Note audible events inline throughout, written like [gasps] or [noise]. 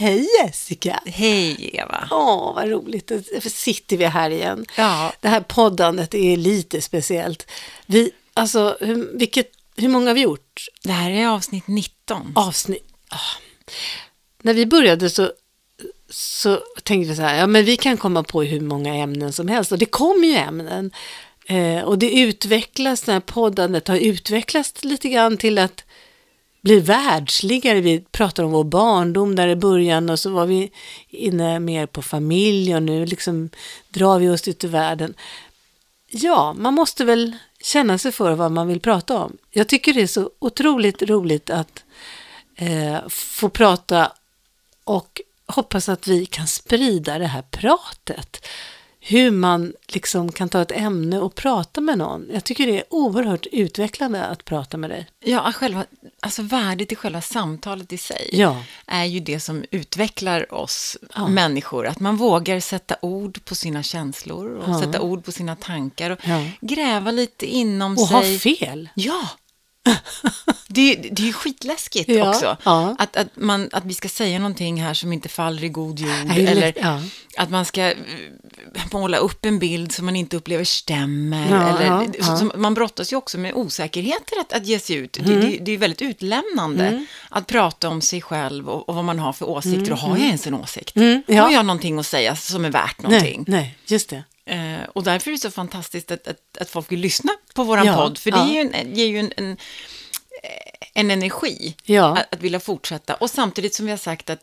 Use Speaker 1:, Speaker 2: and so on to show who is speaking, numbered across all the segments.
Speaker 1: Hej Jessica!
Speaker 2: Hej Eva!
Speaker 1: Åh, vad roligt. Då sitter vi här igen.
Speaker 2: Ja.
Speaker 1: Det här poddandet är lite speciellt. Vi, alltså, hur, vilket, hur många har vi gjort?
Speaker 2: Det här är avsnitt 19.
Speaker 1: Avsnitt. Ah. När vi började så, så tänkte vi så här, ja men vi kan komma på hur många ämnen som helst. Och det kommer ju ämnen. Eh, och det utvecklas, det här poddandet har utvecklats lite grann till att blir världsligare. Vi pratar om vår barndom där i början och så var vi inne mer på familj och nu liksom drar vi oss ut i världen. Ja, man måste väl känna sig för vad man vill prata om. Jag tycker det är så otroligt roligt att eh, få prata och hoppas att vi kan sprida det här pratet. Hur man liksom kan ta ett ämne och prata med någon. Jag tycker det är oerhört utvecklande att prata med dig.
Speaker 2: Ja, själva, alltså värdet i själva samtalet i sig
Speaker 1: Ja.
Speaker 2: är ju det som utvecklar oss
Speaker 1: Ja.
Speaker 2: människor. Att man vågar sätta ord på sina känslor och
Speaker 1: Ja.
Speaker 2: sätta ord på sina tankar och gräva lite inom
Speaker 1: Och ha
Speaker 2: sig.
Speaker 1: fel.
Speaker 2: Ja! [laughs] Det, är- det är skitläskigt
Speaker 1: Ja,
Speaker 2: också.
Speaker 1: ja.
Speaker 2: Att, att, man, att vi ska säga någonting här som inte faller i god jord.
Speaker 1: Nej,
Speaker 2: eller
Speaker 1: ja.
Speaker 2: att man ska eh, måla upp en bild som man inte upplever stämmer. Eller, så- som- man brottas ju också med osäkerheter att, att ge sig ut. Det, det, det är väldigt utlämnande
Speaker 1: Mm.
Speaker 2: att prata om sig själv och, och vad man har för åsikter. Och har jag ens en åsikt?
Speaker 1: Mm.
Speaker 2: Har jag någonting att säga som är värt någonting?
Speaker 1: Nej, nej, just det.
Speaker 2: Eh, och därför är det så fantastiskt att, att, att folk vill lyssna på våran
Speaker 1: Ja,
Speaker 2: podd, för det
Speaker 1: ja.
Speaker 2: ju en, ger ju en, en, en energi
Speaker 1: Ja.
Speaker 2: att, att vilja fortsätta. Och samtidigt som vi har sagt att,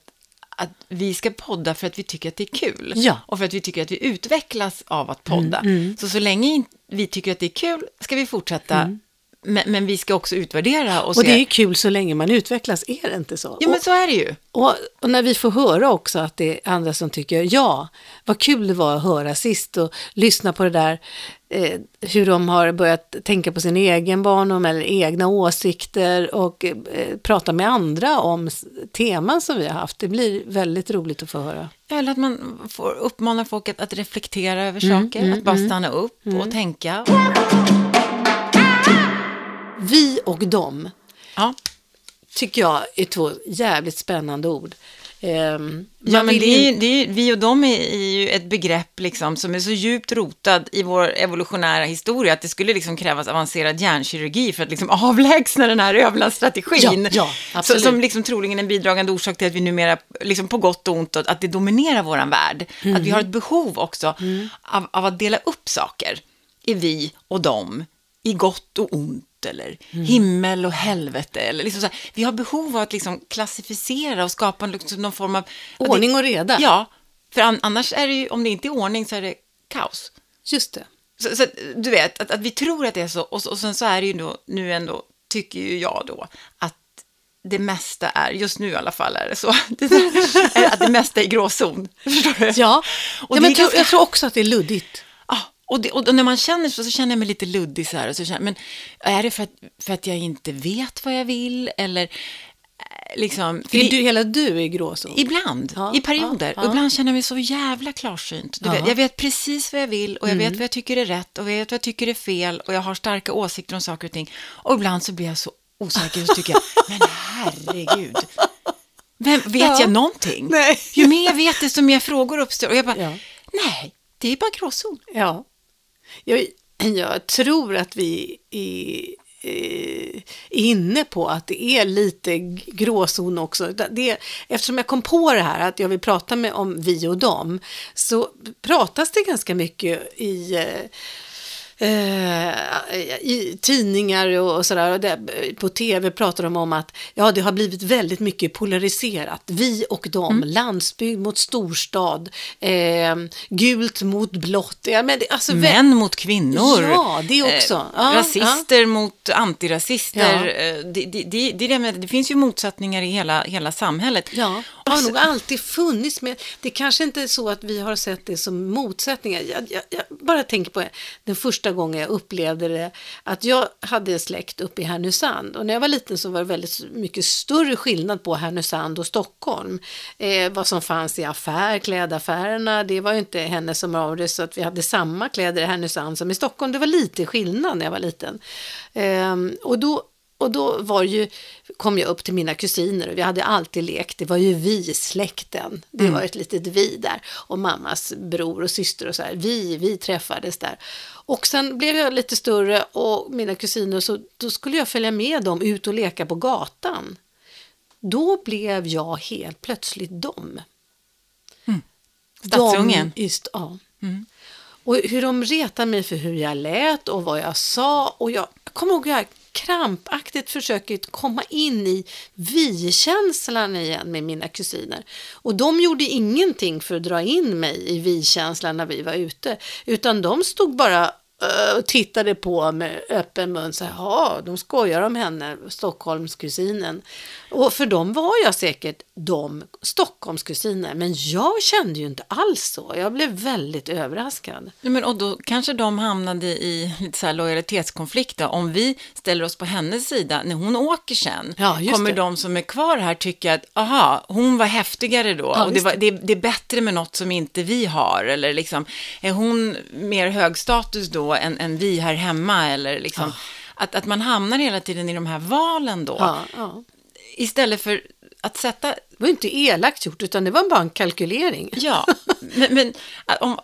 Speaker 2: att vi ska podda för att vi tycker att det är kul.
Speaker 1: Ja. Mm,
Speaker 2: Och för att vi tycker att vi utvecklas av att podda. Så så länge vi tycker att det är kul ska vi fortsätta. Men, men vi ska också utvärdera och,
Speaker 1: Mm. Och
Speaker 2: se.
Speaker 1: det är ju kul så länge man utvecklas, är det inte så?
Speaker 2: Ja, men så är det ju.
Speaker 1: Och, och när vi får höra också att det är andra som tycker, ja, vad kul det var att höra sist och lyssna på det där, eh, hur de har börjat tänka på sin egen barndom eller egna åsikter och eh, prata med andra om teman som vi har haft. Det blir väldigt roligt att få höra.
Speaker 2: Eller att man får uppmana folk att, att reflektera över
Speaker 1: Mm,
Speaker 2: saker, att bara stanna upp och tänka.
Speaker 1: Vi och dem
Speaker 2: Ja.
Speaker 1: tycker jag är två jävligt spännande ord. Ehm,
Speaker 2: Ja, men det är,
Speaker 1: ju-
Speaker 2: det är, vi och dem är, är ju ett begrepp liksom, som är så djupt rotad i vår evolutionära historia att det skulle liksom krävas avancerad hjärnkirurgi för att liksom [laughs] avlägsna den här överlevnadsstrategin.
Speaker 1: Ja, ja,
Speaker 2: Så- som liksom troligen är en bidragande orsak till att vi numera, liksom på gott och ont, att det dominerar våran värld. Att vi har ett behov också av, av att dela upp saker i vi och dem, i gott och ont eller himmel och helvete. Eller liksom så här. Vi har behov av att liksom klassificera och skapa liksom någon form av...
Speaker 1: Ordning och reda.
Speaker 2: Ja, för an, annars är det ju, om det inte är ordning så är det kaos.
Speaker 1: Just det.
Speaker 2: Så, så du vet, att, att vi tror att det är så, och, och sen så är det ju då, nu ändå, tycker ju jag då, att det mesta är, just nu i alla fall är det så, [laughs] att det mesta är gråzon. Förstår du?
Speaker 1: Ja,
Speaker 2: Och
Speaker 1: ja men
Speaker 2: ganska-
Speaker 1: jag tror också att det är luddigt.
Speaker 2: Och, det, och när man känner så, så känner jag mig lite luddig så här. Och så känner, men är det för att, för att jag inte vet vad jag vill? Eller eh, liksom...
Speaker 1: Är
Speaker 2: det-
Speaker 1: du, hela du är gråzon?
Speaker 2: Ibland,
Speaker 1: Ja,
Speaker 2: i perioder.
Speaker 1: ja, ja.
Speaker 2: Ibland känner jag mig så jävla klarsynt. Vet, jag vet precis vad jag vill och jag
Speaker 1: Mm.
Speaker 2: vet vad jag tycker är rätt och jag vet vad jag tycker är fel och jag har starka åsikter om saker och ting. Och ibland så blir jag så osäker och så tycker jag, [laughs] men herregud. Vem, vet
Speaker 1: Ja.
Speaker 2: jag någonting?
Speaker 1: Nej.
Speaker 2: Ju mer jag vet, desto mer frågor uppstår. Och jag bara, nej, det är bara gråzon.
Speaker 1: Ja. Jag, jag tror att vi är, eh, är inne på att det är lite gråzon också. Det, eftersom jag kom på det här att jag vill prata med om vi och dem så pratas det ganska mycket i eh, i tidningar och, och sådär, på tv pratar de om att ja, det har blivit väldigt mycket polariserat. Vi och dem, landsbygd mot storstad, eh, gult mot blått. Ja, men det, alltså,
Speaker 2: Män mot kvinnor.
Speaker 1: Ja, det också.
Speaker 2: Eh,
Speaker 1: Ja,
Speaker 2: rasister mot antirasister.
Speaker 1: Ja.
Speaker 2: Eh, Det, det, det, det finns ju motsättningar i hela, hela samhället.
Speaker 1: Ja, det har nog alltid funnits med. Det kanske inte är så att vi har sett det som motsättningar. Jag, jag, jag bara tänker på den första gången jag upplevde det. Att jag hade släkt uppe i Härnösand. Och när jag var liten så var det väldigt mycket större skillnad på Härnösand och Stockholm. Eh, vad som fanns i affär, klädaffärerna. Det var ju inte hennes som Maurits så att vi hade samma kläder i Härnösand som i Stockholm. Det var lite skillnad när jag var liten. Ehm, och då och då var ju, kom jag upp till mina kusiner och vi hade alltid lekt, det var ju vi-släkten. Det
Speaker 2: Mm.
Speaker 1: var ett litet vi där. Och mammas bror och syster och så här, vi, vi träffades där. Och sen blev jag lite större och mina kusiner, så då skulle jag följa med dem ut och leka på gatan. Då blev jag helt plötsligt dem.
Speaker 2: Stadsungen.
Speaker 1: De, just, ja. Och hur de retade mig för hur jag lät och vad jag sa. Och jag, jag kommer ihåg jag krampaktigt försöker komma in i vi-känslan igen med mina kusiner. Och de gjorde ingenting för att dra in mig i vi-känslan när vi var ute. Utan de stod bara eh, och tittade på med öppen mun. Så här, ja, de skojar om henne, Stockholmskusinen. Och för dem var jag säkert de Stockholmskusiner. Men jag kände ju inte alls så. Jag blev väldigt överraskad.
Speaker 2: Ja, men, och då kanske de hamnade i lite så här lojalitetskonflikt. Då. Om vi ställer oss på hennes sida, när hon åker sen,
Speaker 1: Ja,
Speaker 2: kommer
Speaker 1: det.
Speaker 2: de som är kvar här tycka att, aha, hon var häftigare då.
Speaker 1: Ja,
Speaker 2: och det, var, det, det är bättre med något som inte vi har. Eller liksom, är hon mer högstatus då än, än vi här hemma? Eller liksom, att, att man hamnar hela tiden i de här valen då.
Speaker 1: Ja, ja.
Speaker 2: Istället för att sätta
Speaker 1: Det var inte elakt gjort, utan det var bara en kalkylering.
Speaker 2: Ja, [laughs] men, men om,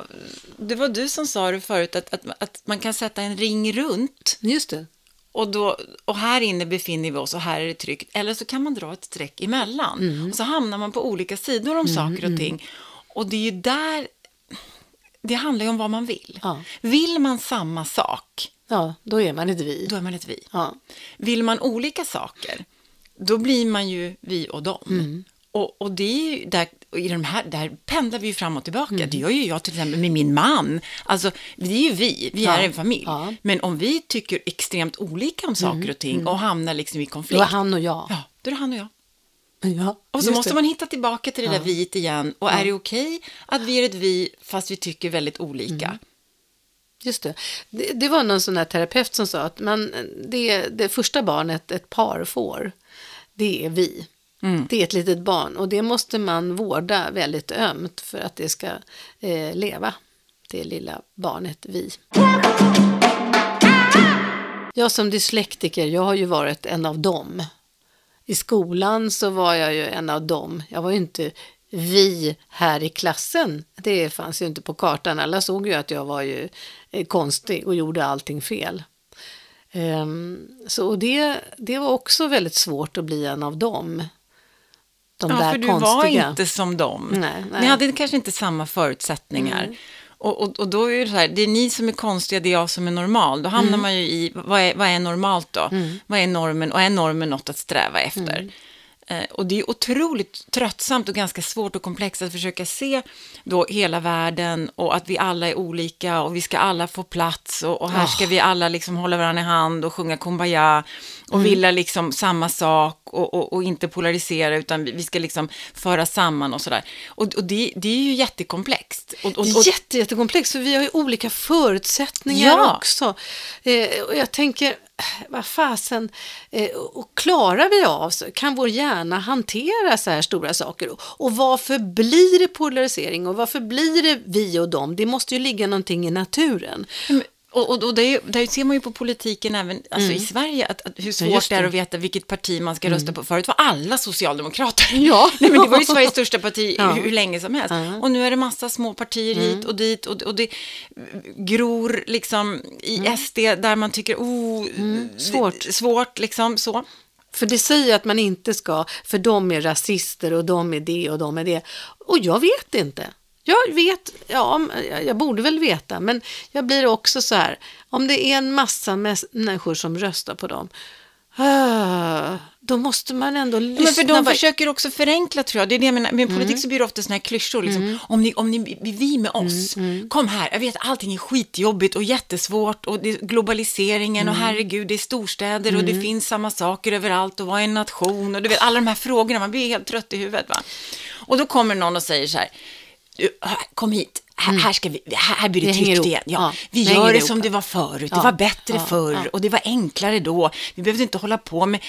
Speaker 2: det var du som sa det förut, att, att, att man kan sätta en ring runt
Speaker 1: Just det.
Speaker 2: och, då, och här inne befinner vi oss och här är det tryggt. Eller så kan man dra ett streck emellan.
Speaker 1: Mm.
Speaker 2: Och så hamnar man på olika sidor om saker och ting. Och det är ju där, det handlar ju om vad man vill.
Speaker 1: Ja.
Speaker 2: Vill man samma sak,
Speaker 1: Ja, då är man ett vi.
Speaker 2: då är man ett vi.
Speaker 1: Ja.
Speaker 2: Vill man olika saker, då blir man ju vi och dem.
Speaker 1: Mm.
Speaker 2: Och, och det är ju där, i de här, där pendlar vi ju fram och tillbaka.
Speaker 1: Mm.
Speaker 2: Det gör ju jag till exempel med min man. Alltså, det är ju vi, vi
Speaker 1: Ja,
Speaker 2: är en familj.
Speaker 1: ja. Mm.
Speaker 2: Men om vi tycker extremt olika om saker och ting och hamnar liksom i
Speaker 1: Då
Speaker 2: konflikt,
Speaker 1: är han och jag.
Speaker 2: ja, då är det han och jag.
Speaker 1: Ja,
Speaker 2: Och så måste
Speaker 1: det.
Speaker 2: man hitta tillbaka till det där viet igen. Och är det okej att vi är ett vi fast vi tycker väldigt olika?
Speaker 1: Mm. Just det. det. Det var någon sån här terapeut som sa att man, det, det första barnet ett par får, det är vi.
Speaker 2: Mm.
Speaker 1: Det är ett litet barn och det måste man vårda väldigt ömt för att det ska eh, leva, det lilla barnet vi. Jag som dyslektiker, jag har ju varit en av dem. I skolan så var jag ju en av dem. Jag var ju inte vi här i klassen. Det fanns ju inte på kartan. Alla såg ju att jag var ju eh, konstig och gjorde allting fel. Ehm, så och det, det var också väldigt svårt att bli en av dem. De
Speaker 2: Ja,
Speaker 1: där
Speaker 2: för du
Speaker 1: konstiga.
Speaker 2: var inte som dem.
Speaker 1: Nej, nej. Mm.
Speaker 2: Ni hade kanske inte samma förutsättningar. Och, och, och då är det så här, det är ni som är konstiga, det är jag som är normal. Då hamnar
Speaker 1: Mm.
Speaker 2: man ju i, vad är, vad är normalt då? Vad är normen? Och är normen något att sträva efter? Eh, och det är otroligt tröttsamt och ganska svårt och komplext att försöka se då hela världen och att vi alla är olika och vi ska alla få plats och, och här ska vi alla liksom hålla varandra i hand och sjunga kumbaya och
Speaker 1: Mm.
Speaker 2: vilja liksom samma sak och, och, och inte polarisera utan vi ska liksom föra samman och sådär. Och, och det, det är ju jättekomplext. Och, och, och,
Speaker 1: jätte, jättekomplext för vi har ju olika förutsättningar
Speaker 2: Ja.
Speaker 1: också. Eh, och jag tänker, vad fasen, eh, och klarar vi av, kan vår hjärna hantera så här stora saker? Och, varför blir det polarisering och varför blir det vi och dem? Det måste ju ligga någonting i naturen.
Speaker 2: Och, och, och det, där ser man ju på politiken även alltså i Sverige, att, att hur svårt
Speaker 1: Mm.
Speaker 2: det är
Speaker 1: det.
Speaker 2: att veta vilket parti man ska rösta på. Förut var alla socialdemokrater. [laughs]
Speaker 1: Ja. [laughs]
Speaker 2: Nej, men det var ju Sveriges största parti
Speaker 1: Ja.
Speaker 2: hur, hur länge som helst.
Speaker 1: Ja. Mm.
Speaker 2: Och nu är det massa små partier hit och dit och, och det gror liksom i SD där man tycker, oh,
Speaker 1: Mm. svårt.
Speaker 2: svårt liksom så.
Speaker 1: För det säger att man inte ska, för de är rasister och de är det och de är det. Och jag vet inte. Jag vet, ja, jag borde väl veta, men jag blir också så här, om det är en massa människor som röstar på dem, ah, då måste man ändå lyssna.
Speaker 2: Men för de försöker också förenkla tror jag. Det är det jag menar. Med politik så blir det ofta såna här klyschor. Liksom. Om, ni, om ni blir vi med oss, kom här. Jag vet allting är skitjobbigt och jättesvårt och globaliseringen och herregud, det är storstäder och det finns samma saker överallt och vad är en nation och du vet alla de här frågorna. Man blir helt trött i huvudet va. Och då kommer någon och säger så här, "Du, hör, kom hit. här, här, ska vi, här, här blir det
Speaker 1: Det
Speaker 2: tryggt igen. Ja,
Speaker 1: Ja,
Speaker 2: vi
Speaker 1: det
Speaker 2: gör det
Speaker 1: ihop.
Speaker 2: som det var förut.
Speaker 1: Ja,
Speaker 2: Det var bättre
Speaker 1: ja,
Speaker 2: förr och det var enklare då. Vi behövde inte hålla på med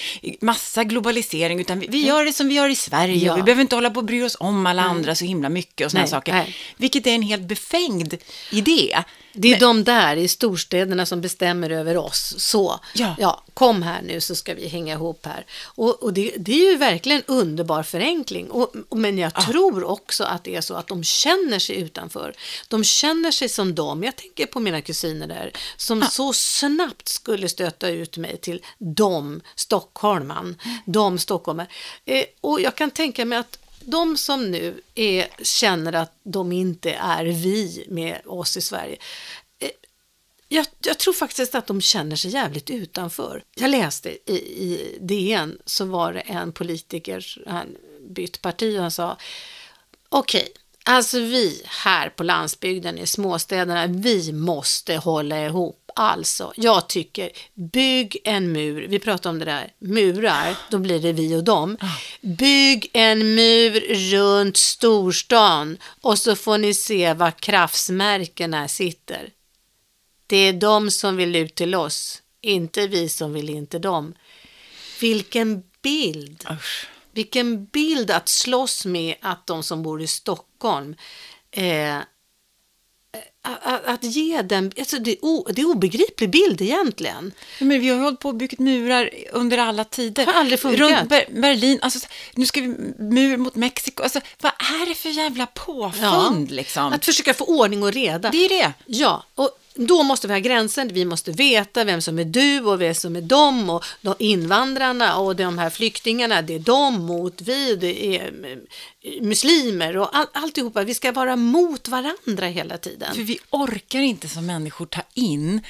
Speaker 2: massa globalisering, utan vi, vi gör det som vi gör i Sverige. Och vi behöver inte hålla på och bry oss om alla andra så himla mycket och sådana saker.
Speaker 1: nej.
Speaker 2: Vilket är en helt befängd idé.
Speaker 1: Det är de där i storstäderna som bestämmer över oss. Så,
Speaker 2: Ja.
Speaker 1: kom här nu så ska vi hänga ihop här. Och, och det, det är ju verkligen en underbar förenkling. Och, men jag tror också att det är så att de känner sig utanför. De känner sig som dem. Jag tänker på mina kusiner där, som så snabbt skulle stöta ut mig till de stockholman, de stockholmare. Eh, och jag kan tänka mig att de som nu är, känner att de inte är vi med oss i Sverige. Eh, jag, jag tror faktiskt att de känner sig jävligt utanför. Jag läste i, i DN så var det en politiker, han bytt parti och han sa okej, alltså vi här på landsbygden i småstäderna, vi måste hålla ihop. Alltså, jag tycker, bygg en mur. Vi pratar om det där, murar, då blir det vi och dem. Bygg en mur runt storstan och så får ni se var kraftsmärkena sitter. Det är de som vill ut till oss, inte vi som vill in till dem. Vilken bild!
Speaker 2: Usch.
Speaker 1: Vilken bild att slåss med att de som bor i Stockholm eh, att, att ge den, alltså det, är o, det är obegriplig bild egentligen.
Speaker 2: Ja, Men vi har hållit på och byggt murar under alla tider.
Speaker 1: Det har aldrig funkat.
Speaker 2: Runt Ber- Berlin, alltså, nu ska vi mur mot Mexiko. Alltså, vad är det för jävla påfund liksom?
Speaker 1: Att försöka få ordning och reda.
Speaker 2: Det är det.
Speaker 1: Ja, och då måste vi ha gränsen. Vi måste veta vem som är du och vem som är dem och de invandrarna och de här flyktingarna. Det är de mot vi, det är eh, muslimer och all, alltihopa. Vi ska vara mot varandra hela tiden.
Speaker 2: För vi orkar inte som människor ta in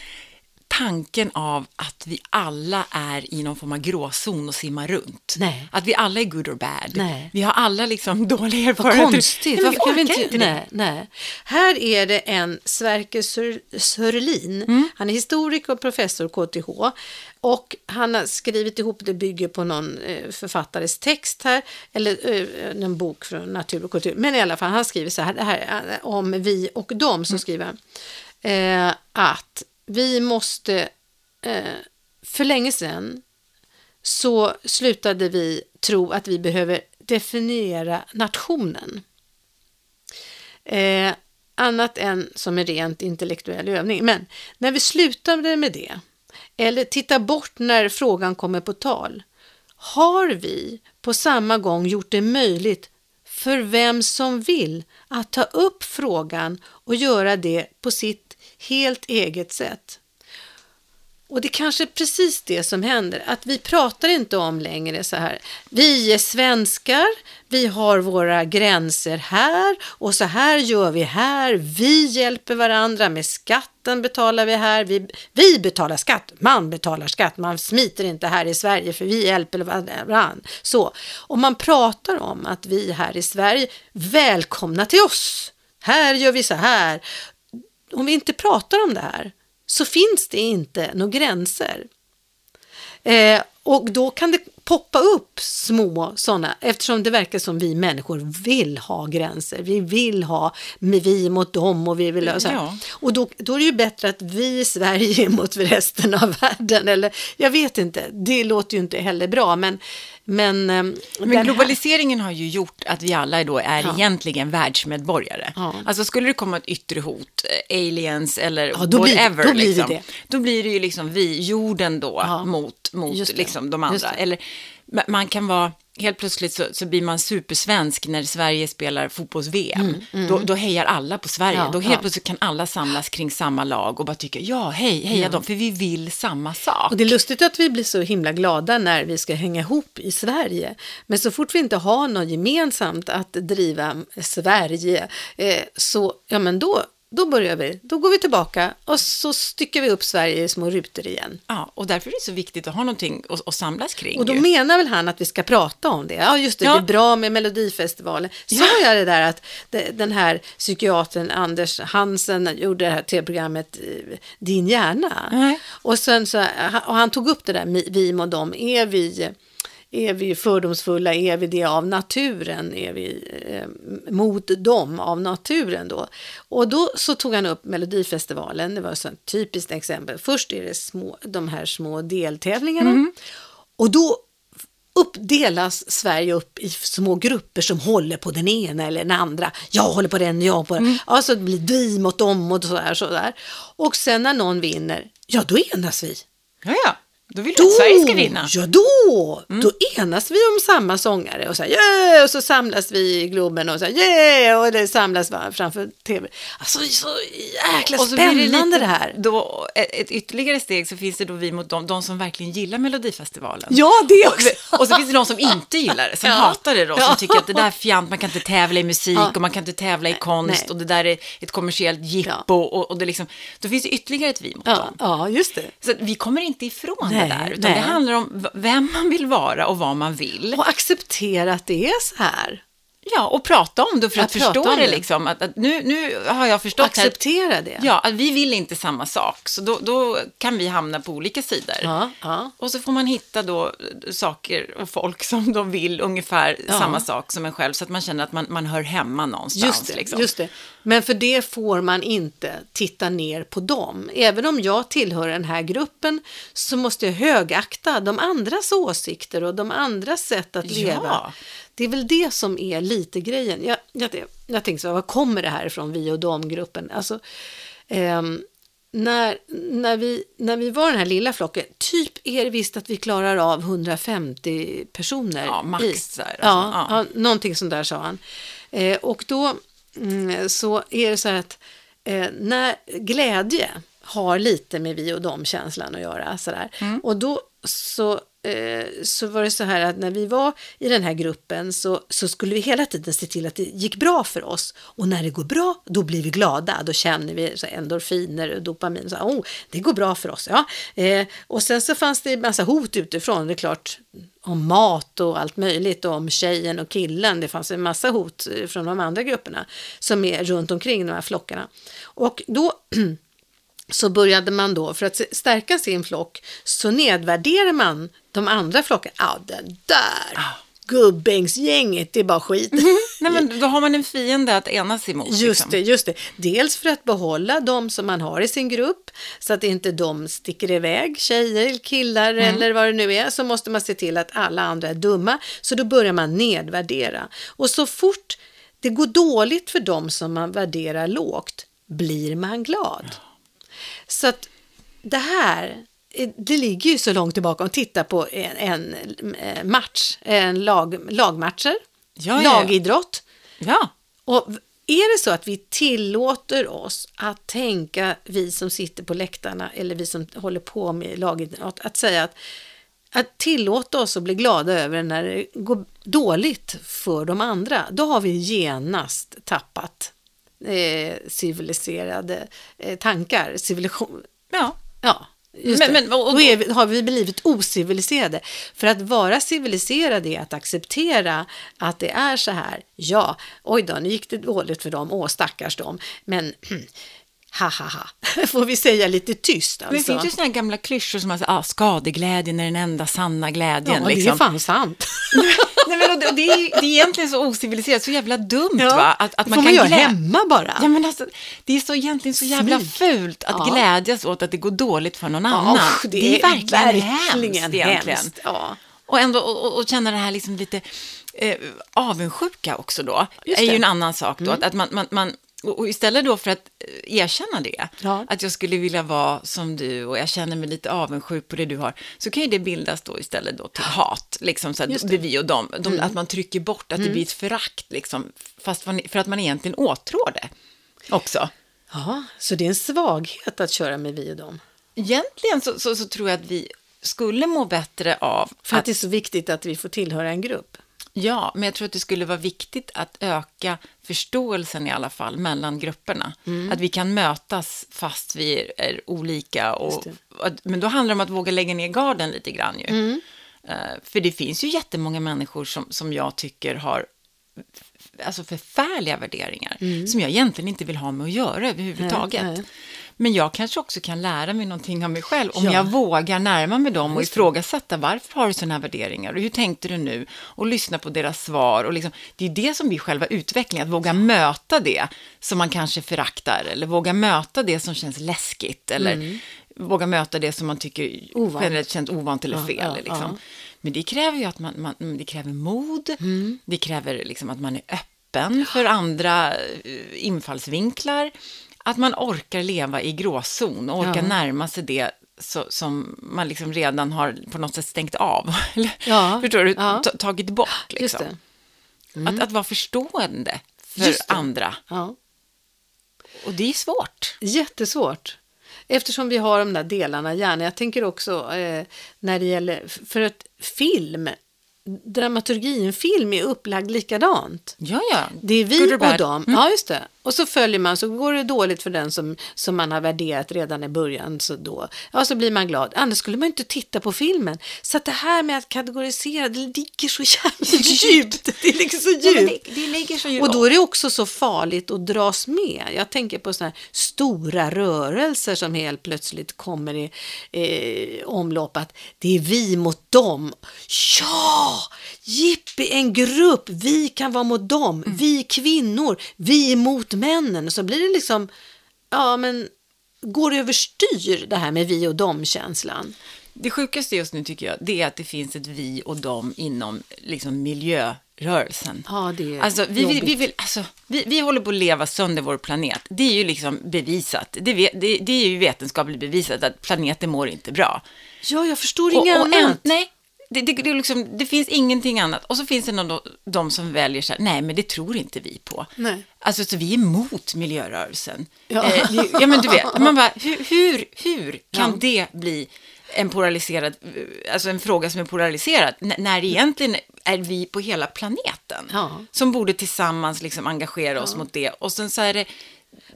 Speaker 2: tanken av att vi alla är i någon form av gråzon och simmar runt.
Speaker 1: Nej.
Speaker 2: Att vi alla är good or bad.
Speaker 1: Nej.
Speaker 2: Vi har alla liksom [laughs] dåliga
Speaker 1: Vad
Speaker 2: erfarenheter.
Speaker 1: konstigt.
Speaker 2: Nej,
Speaker 1: Varför kan vi inte,
Speaker 2: det.
Speaker 1: nej, nej. Här är det en Sverker Sör- Sörlin.
Speaker 2: Mm.
Speaker 1: Han är historiker och professor KTH. Och han har skrivit ihop, det bygger på någon eh, författares text här, eller eh, en bok från natur och kultur. Men i alla fall, han skriver så här, här eh, om vi och dem,
Speaker 2: Mm.
Speaker 1: så skriver han eh, att vi måste, eh, för länge sedan, så slutade vi tro att vi behöver definiera nationen. Eh, annat än som en rent intellektuell övning. Men när vi slutade med det, eller tittar bort när frågan kommer på tal, har vi på samma gång gjort det möjligt för vem som vill att ta upp frågan och göra det på sitt helt eget sätt. Och det kanske är precis det som händer, att vi pratar inte om längre så här, vi är svenskar, vi har våra gränser här och så här gör vi här, vi hjälper varandra med skatten betalar vi här, vi, vi betalar skatt, man betalar skatt, man smiter inte här i Sverige för vi hjälper varandra. Så, om man pratar om att vi här i Sverige, välkomna till oss, här gör vi så här, om vi inte pratar om det här så finns det inte några gränser. Eh, och då kan det poppa upp små sådana, eftersom det verkar som vi människor vill ha gränser. Vi vill ha med vi mot dem och vi vill ha så här.
Speaker 2: Ja.
Speaker 1: Och då, då är det ju bättre att vi i Sverige [laughs] mot resten av världen. Eller jag vet inte, det låter ju inte heller bra. Men, men, eh,
Speaker 2: Men
Speaker 1: här-
Speaker 2: globaliseringen har ju gjort att vi alla då är
Speaker 1: Ja.
Speaker 2: egentligen världsmedborgare.
Speaker 1: Ja.
Speaker 2: Alltså skulle det komma ett yttre hot, eh, aliens eller
Speaker 1: Ja, då blir-
Speaker 2: whatever,
Speaker 1: då blir det
Speaker 2: liksom,
Speaker 1: det.
Speaker 2: då blir det ju liksom vi, jorden då, mot, mot liksom de andra. Eller man kan vara, helt plötsligt så, så blir man supersvensk när Sverige spelar fotbolls-VM. Då, då hejar alla på Sverige.
Speaker 1: Mm, Ja,
Speaker 2: då helt
Speaker 1: ja.
Speaker 2: plötsligt kan alla samlas kring samma lag och bara tycka, ja, hej, heja dem, för vi vill samma sak.
Speaker 1: Och det är lustigt att vi blir så himla glada när vi ska hänga ihop i Sverige. Men så fort vi inte har något gemensamt att driva Sverige, eh, så ja men då, då börjar vi. Då går vi tillbaka och så stycker vi upp Sverige i små rutor igen.
Speaker 2: Ja, och därför är det så viktigt att ha någonting att, att samlas kring.
Speaker 1: Och då
Speaker 2: ju.
Speaker 1: menar väl han att vi ska prata om det. Ja, just det,
Speaker 2: Ja.
Speaker 1: det är bra med Melodifestivalen. Sa jag det där att den här psykiatern Anders Hansen gjorde det här tv-programmet eh, Din hjärna?
Speaker 2: Nej.
Speaker 1: Och, sen så, och han tog upp det där, vi och dem, är vi är vi fördomsfulla? Är vi det av naturen? Är vi eh, mot dem av naturen då? Och då så tog han upp Melodifestivalen, det var ett typiskt exempel. Först är det små, de här små deltävlingarna.
Speaker 2: Mm.
Speaker 1: Och då uppdelas Sverige upp i små grupper som håller på den ena eller den andra. Jag håller på den, jag på den.
Speaker 2: Mm.
Speaker 1: Alltså det blir vi mot dem och sådär, sådär. Och sen när någon vinner, ja då enas vi.
Speaker 2: Ja, ja. Då vill du att Sverige ska vinna.
Speaker 1: Ja, då! Då enas vi om samma sångare och så här, yeah! och så samlas vi i Globen och så här, yeah! och det samlas framför tv. Alltså så jäkla
Speaker 2: Och så
Speaker 1: spännande det,
Speaker 2: lite
Speaker 1: här.
Speaker 2: Då, ett ett ytterligare steg så finns det då vi mot de, de som verkligen gillar Melodifestivalen.
Speaker 1: Ja, det också.
Speaker 2: Och så finns det de som inte gillar det, som [laughs]
Speaker 1: Ja.
Speaker 2: hatar det då, som
Speaker 1: Ja.
Speaker 2: tycker att det där är fjant, man kan inte tävla i musik
Speaker 1: Ja.
Speaker 2: och man kan inte tävla i konst
Speaker 1: nej.
Speaker 2: och det där är ett kommersiellt jippo och, och det liksom, då finns det ytterligare ett vi mot
Speaker 1: Ja,
Speaker 2: dem.
Speaker 1: ja, just det.
Speaker 2: Så vi kommer inte ifrån
Speaker 1: Nej,
Speaker 2: det där, utan
Speaker 1: nej.
Speaker 2: det handlar om vem man vill vara och vad man vill.
Speaker 1: Och acceptera att det är så här.
Speaker 2: Ja, och prata om det för att
Speaker 1: prata
Speaker 2: förstå det
Speaker 1: det.
Speaker 2: liksom. Att, att nu, nu har jag förstått
Speaker 1: Acceptera det.
Speaker 2: Ja, att vi vill inte samma sak, så då, då kan vi hamna på olika sidor.
Speaker 1: ja, ja.
Speaker 2: Och så får man hitta då saker och folk som de vill ungefär
Speaker 1: Ja.
Speaker 2: samma sak som en själv, så att man känner att man, man hör hemma någonstans.
Speaker 1: Just det,
Speaker 2: liksom.
Speaker 1: just det. Men för det får man inte titta ner på dem. Även om jag tillhör den här gruppen så måste jag högakta de andras åsikter och de andras sätt att
Speaker 2: Ja.
Speaker 1: leva. Det är väl det som är lite grejen. Jag, jag, jag tänkte så här, var kommer det här ifrån, vi och dem-gruppen? Alltså, ehm, när, när, vi, när vi var den här lilla flocken, typ är det visst att vi klarar av 150 personer.
Speaker 2: Ja, max
Speaker 1: i.
Speaker 2: alltså.
Speaker 1: Ja,
Speaker 2: Ja.
Speaker 1: ja, någonting sånt där sa han. Eh, och då så är det så här att eh, när glädje har lite med vi och dem-känslan att göra. Så där. Och då så, eh, så var det så här att när vi var i den här gruppen så, så skulle vi hela tiden se till att det gick bra för oss. Och när det går bra, då blir vi glada. Då känner vi så endorfiner och dopamin. Så, oh, det går bra för oss. Ja. Eh, och sen så fanns det en massa hot utifrån. Det är klart, om mat och allt möjligt och om tjejen och killen. Det fanns en massa hot eh, från de andra grupperna som är runt omkring de här flockarna. Och då [clears throat] så började man då, för att stärka sin flock, så nedvärderar man de andra flockarna. Ja, den där gubbängsgänget, det är bara skit. [laughs]
Speaker 2: Nej, men då har man en fiende att enas emot.
Speaker 1: Just
Speaker 2: liksom.
Speaker 1: det, just det. Dels för att behålla de som man har i sin grupp, så att inte de sticker iväg, tjejer, killar eller vad det nu är, så måste man se till att alla andra är dumma. Så då börjar man nedvärdera. Och så fort det går dåligt för dem som man värderar lågt, blir man glad. Så att det här, eh, det ligger ju så långt tillbaka. Om titta på en, en eh, match, en lag, lagmatcher,
Speaker 2: Ja, ja, ja.
Speaker 1: lagidrott.
Speaker 2: Ja,
Speaker 1: Och är det så att vi tillåter oss att tänka, vi som sitter på läktarna eller vi som håller på med lagidrott, att säga att, att tillåta oss att bli glada över när det går dåligt för de andra, då har vi genast tappat eh, civiliserade eh, tankar, civilisation.
Speaker 2: ja.
Speaker 1: Ja, just
Speaker 2: Men- men- och- och-
Speaker 1: då vi, har vi blivit ociviliserade. För att vara civiliserad är att acceptera att det är så här. Ja, oj då, nu gick det dåligt för dem. Åh, stackars dem. Men [clears throat] ha ha ha, [laughs] får vi säga lite tyst
Speaker 2: Men det
Speaker 1: alltså.
Speaker 2: finns ju sådana gamla klyschor som att ah, skadeglädjen är den enda sanna glädjen.
Speaker 1: ja, det är
Speaker 2: liksom.
Speaker 1: fan sant. [laughs] [laughs]
Speaker 2: Nej, men, och det, det, är, det är egentligen så ociviliserat, så jävla dumt
Speaker 1: Ja,
Speaker 2: va? Att, att
Speaker 1: det
Speaker 2: man
Speaker 1: får
Speaker 2: kan
Speaker 1: man göra hemma bara.
Speaker 2: Ja, men alltså, det är så egentligen så jävla
Speaker 1: Smyg.
Speaker 2: fult att
Speaker 1: Ja.
Speaker 2: glädjas åt att det går dåligt för någon annan.
Speaker 1: Ja, usch,
Speaker 2: det, är verkligen, hemskt egentligen.
Speaker 1: hemskt. Ja.
Speaker 2: Och ändå och, och, känna det här liksom lite eh, avundsjuka också då, är ju
Speaker 1: det.
Speaker 2: en annan sak då. Att, att man, man, man, och istället då för att eh, erkänna det,
Speaker 1: Ja.
Speaker 2: att jag skulle vilja vara som du och jag känner mig lite avundsjuk på det du har, så kan ju det bildas då istället då till hat, liksom så att det
Speaker 1: det.
Speaker 2: är vi och dem, de, att man trycker bort, att det blir ett förakt, liksom, fast man, för att man egentligen åtrår det också.
Speaker 1: ja, så det är en svaghet att köra med vi och dem.
Speaker 2: Egentligen så, så, så tror jag att vi skulle må bättre av
Speaker 1: För att det är så viktigt att vi får tillhöra en grupp.
Speaker 2: Ja, men jag tror att det skulle vara viktigt att öka förståelsen i alla fall mellan grupperna.
Speaker 1: Mm.
Speaker 2: Att vi kan mötas fast vi är, olika. Och, att- men då handlar det om att våga lägga ner garden lite grann ju.
Speaker 1: Mm.
Speaker 2: Eh, för det finns ju jättemånga människor som, som jag tycker har alltså förfärliga värderingar som jag egentligen inte vill ha med att göra överhuvudtaget.
Speaker 1: Mm. Nej, nej.
Speaker 2: Men jag kanske också kan lära mig någonting av mig själv om
Speaker 1: Ja.
Speaker 2: jag vågar närma mig dem och ifrågasätta varför har du sådana här värderingar och hur tänkte du nu och lyssna på deras svar och liksom, det är det som blir själva utvecklingen, att våga möta det som man kanske föraktar eller våga möta det som känns läskigt eller våga möta det som man tycker
Speaker 1: Mm. Ovant.
Speaker 2: generellt känns ovant eller fel.
Speaker 1: ja,
Speaker 2: liksom.
Speaker 1: ja.
Speaker 2: Men det kräver ju att man, man det kräver mod,
Speaker 1: Mm.
Speaker 2: det kräver liksom att man är öppen för andra eh, infallsvinklar, att man orkar leva i gråzon och orkar
Speaker 1: Ja.
Speaker 2: närma sig det så, som man liksom redan har på något sätt stängt av. [laughs]
Speaker 1: Ja,
Speaker 2: Förstår du?
Speaker 1: ja.
Speaker 2: Ta- Tagit bort liksom.
Speaker 1: det.
Speaker 2: Att, att vara förstående för andra.
Speaker 1: Ja.
Speaker 2: Och det är svårt.
Speaker 1: Jättesvårt. Eftersom vi har de där delarna gärna. Jag tänker också eh, när det gäller, för att film, dramaturgin, film är upplagd likadant.
Speaker 2: Ja, ja.
Speaker 1: Det är vi
Speaker 2: Good
Speaker 1: och
Speaker 2: bad.
Speaker 1: dem. Ja, just det. Och så följer man, så går det dåligt för den som, som man har värderat redan i början. Så då, ja, så blir man glad. Annars skulle man inte titta på filmen. Så att det här med att kategorisera, det ligger så jävla [laughs] djupt. Det ligger så
Speaker 2: Ja,
Speaker 1: djupt.
Speaker 2: det, det ligger så ju...
Speaker 1: Och då är det också så farligt att dras med. Jag tänker på sådana här stora rörelser som helt plötsligt kommer i eh, omlopp. Att det är vi mot dem. Ja! Jippi, en grupp. Vi kan vara mot dem. Vi kvinnor. Vi är mot männen. Så blir det liksom, ja men, går överstyr det här med vi och dem-känslan.
Speaker 2: Det sjukaste just nu tycker jag, det är att det finns ett vi och dem inom liksom, miljörörelsen.
Speaker 1: Ja, det är
Speaker 2: Alltså, vi, vi, vi, vill, alltså, vi, vi håller på att leva sönder vår planet. Det är ju liksom bevisat. Det, det, det är ju vetenskapligt bevisat att planeten mår inte bra.
Speaker 1: Ja, jag förstår inget
Speaker 2: och en,
Speaker 1: annat.
Speaker 2: nej, det, det, det, liksom, det finns ingenting annat. Och så finns det någon, de som väljer så här, nej men det tror inte vi på.
Speaker 1: Nej.
Speaker 2: Alltså så vi är emot miljörörelsen.
Speaker 1: Ja.
Speaker 2: Eh, ja men du vet, man bara, hur, hur, hur kan
Speaker 1: Ja.
Speaker 2: det bli en polariserad, alltså en fråga som är polariserad, när egentligen är vi på hela planeten
Speaker 1: Ja.
Speaker 2: som borde tillsammans liksom engagera oss mot det. Och sen så är det,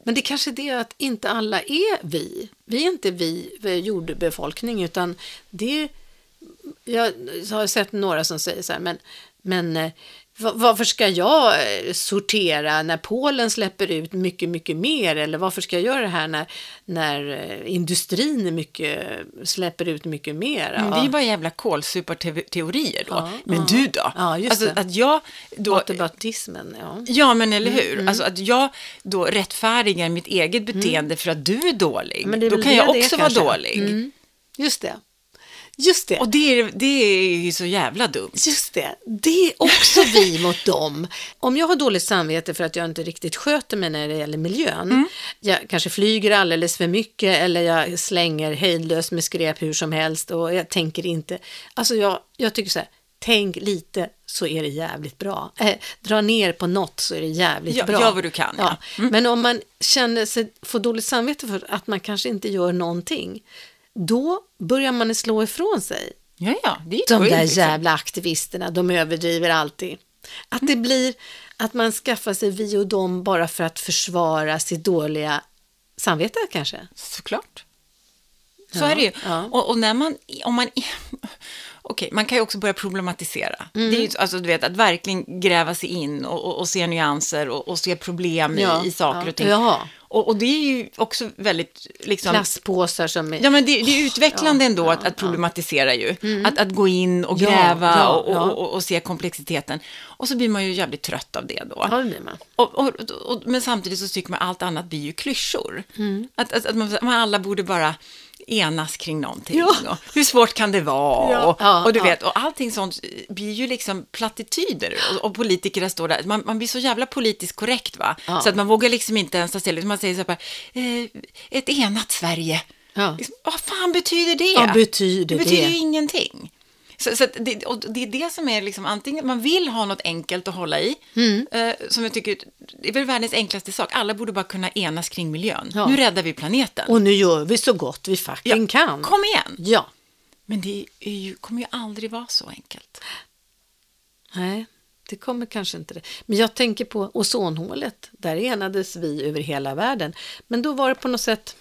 Speaker 1: Men det kanske är det att inte alla är vi. Vi är inte vi, jordbefolkning, utan det... Jag har sett några som säger så här, men, men eh, va- varför ska jag eh, sortera när Polen släpper ut mycket, mycket mer? Eller varför ska jag göra det här när, när eh, industrin mycket, släpper ut mycket mer?
Speaker 2: men det är ju bara jävla kålsuparteorier då.
Speaker 1: Ja,
Speaker 2: men
Speaker 1: ja.
Speaker 2: du då?
Speaker 1: Ja, just
Speaker 2: alltså
Speaker 1: det.
Speaker 2: att jag då...
Speaker 1: Whataboutismen, ja.
Speaker 2: Ja, men eller
Speaker 1: Mm,
Speaker 2: hur? Alltså att jag då rättfärdigar mitt eget beteende för att du är dålig.
Speaker 1: Mm.
Speaker 2: Då kan jag också vara
Speaker 1: kanske.
Speaker 2: dålig.
Speaker 1: Mm. Just det. Just det.
Speaker 2: Och det är, det är ju så jävla dumt.
Speaker 1: Just det, det är också vi [laughs] mot dem. Om jag har dåligt samvete för att jag inte riktigt sköter mig när det gäller miljön, jag kanske flyger alldeles för mycket eller jag slänger hejdlöst med skräp hur som helst och jag tänker inte, alltså jag, jag tycker så här, tänk lite så är det jävligt bra. Eh, dra ner på något så är det jävligt
Speaker 2: Ja,
Speaker 1: bra.
Speaker 2: gör vad du kan, ja. Mm.
Speaker 1: Men om man känner sig, får dåligt samvete för att man kanske inte gör någonting, då börjar man slå ifrån sig.
Speaker 2: Ja, ja, det är
Speaker 1: De där
Speaker 2: liksom.
Speaker 1: jävla aktivisterna, de överdriver alltid. Att det blir att man skaffar sig vi och dem bara för att försvara sitt dåliga samvete kanske.
Speaker 2: Såklart. Så
Speaker 1: Ja,
Speaker 2: är det ju.
Speaker 1: ja.
Speaker 2: Och, och när man, om man, okej, man kan ju också börja problematisera.
Speaker 1: Mm.
Speaker 2: Det är ju, alltså du vet, att verkligen gräva sig in och, och, och se nyanser och, och se problem
Speaker 1: Ja,
Speaker 2: i, i saker
Speaker 1: ja.
Speaker 2: och ting.
Speaker 1: Jaha.
Speaker 2: Och, och det är ju också väldigt, liksom,
Speaker 1: Plastpåsar som är...
Speaker 2: Ja, men det, det är utvecklande
Speaker 1: Ja,
Speaker 2: ändå
Speaker 1: ja,
Speaker 2: att, att problematisera ju.
Speaker 1: Mm.
Speaker 2: Att, att gå in och
Speaker 1: Ja,
Speaker 2: gräva
Speaker 1: ja,
Speaker 2: och, och,
Speaker 1: ja.
Speaker 2: och, och se komplexiteten. Och så blir man ju jävligt trött av det då.
Speaker 1: Ja, det blir man.
Speaker 2: Men samtidigt så tycker man allt annat blir ju klyschor.
Speaker 1: Mm.
Speaker 2: Att, att, att man, man alla borde bara enas kring någonting.
Speaker 1: Ja.
Speaker 2: Hur svårt kan det vara?
Speaker 1: Ja,
Speaker 2: och,
Speaker 1: ja,
Speaker 2: och du vet, och allting sånt blir ju liksom plattityder. Och, och politiker står där, man, man blir så jävla politiskt korrekt va? Så att man vågar liksom inte ens ta ställning. Man säger så här, eh, ett enat Sverige. Liksom, vad fan betyder det?
Speaker 1: Vad betyder
Speaker 2: det? betyder
Speaker 1: det?
Speaker 2: ju ingenting. Så, så det, och det är det som är liksom, antingen man vill ha något enkelt att hålla i,
Speaker 1: Mm.
Speaker 2: eh, som jag tycker, det är väl världens enklaste sak, alla borde bara kunna enas kring miljön.
Speaker 1: Ja.
Speaker 2: Nu räddar vi planeten.
Speaker 1: Och nu gör vi så gott vi fucking
Speaker 2: Ja,
Speaker 1: kan.
Speaker 2: Kom igen!
Speaker 1: Ja.
Speaker 2: Men det ju, kommer ju aldrig vara så enkelt.
Speaker 1: Nej, det kommer kanske inte det. Men jag tänker på ozonhålet. Där enades vi över hela världen. Men då var det på något sätt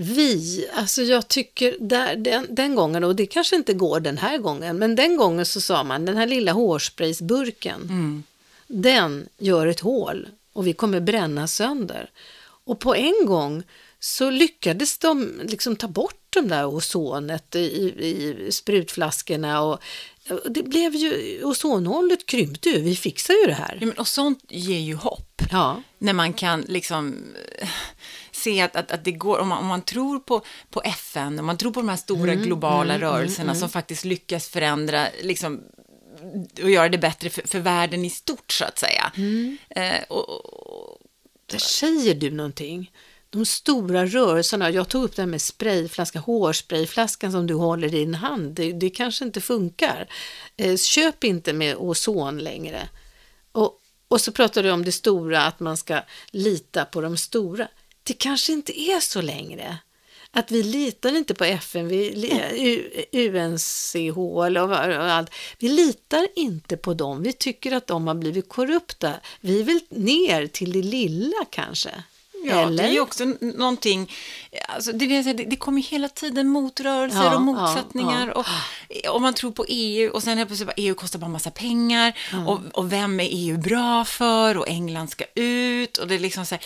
Speaker 1: vi, alltså jag tycker där, den, den gången, och det kanske inte går den här gången, men den gången så sa man den här lilla hårspraysburken, den gör ett hål och vi kommer bränna sönder. Och på en gång så lyckades de liksom ta bort de där ozonet i, i sprutflaskorna och det blev ju, ozonhållet krympte ju, vi fixar ju det här.
Speaker 2: Ja, men, och sånt ger ju hopp.
Speaker 1: Ja,
Speaker 2: När man kan liksom se att, att, att det går, om man, om man tror på, på FN, om man tror på de här stora globala rörelserna som faktiskt lyckas förändra, liksom, och göra det bättre för, för världen i stort, så att säga. Eh, och, och,
Speaker 1: där säger du någonting. De stora rörelserna, jag tog upp det här med sprayflaskan, hårsprayflaskan som du håller i din hand, det, det kanske inte funkar. Eh, köp inte med ozon längre. Och, och så pratar du om det stora, att man ska lita på de stora. Det kanske inte är så längre. Att vi litar inte på FN, vi, li- U- UNCH eller vad- och allt. Vi litar inte på dem. Vi tycker att de har blivit korrupta. Vi vill ner till det lilla kanske.
Speaker 2: Ja,
Speaker 1: Eller?
Speaker 2: det är ju också någonting, alltså det, det, det kommer hela tiden motrörelser
Speaker 1: Ja,
Speaker 2: och motsättningar.
Speaker 1: ja,
Speaker 2: Och, och man tror på EU och sen helt plötsligt bara, EU kostar bara massa pengar. Och, och vem är EU bra för? Och England ska ut. Och det är liksom så här,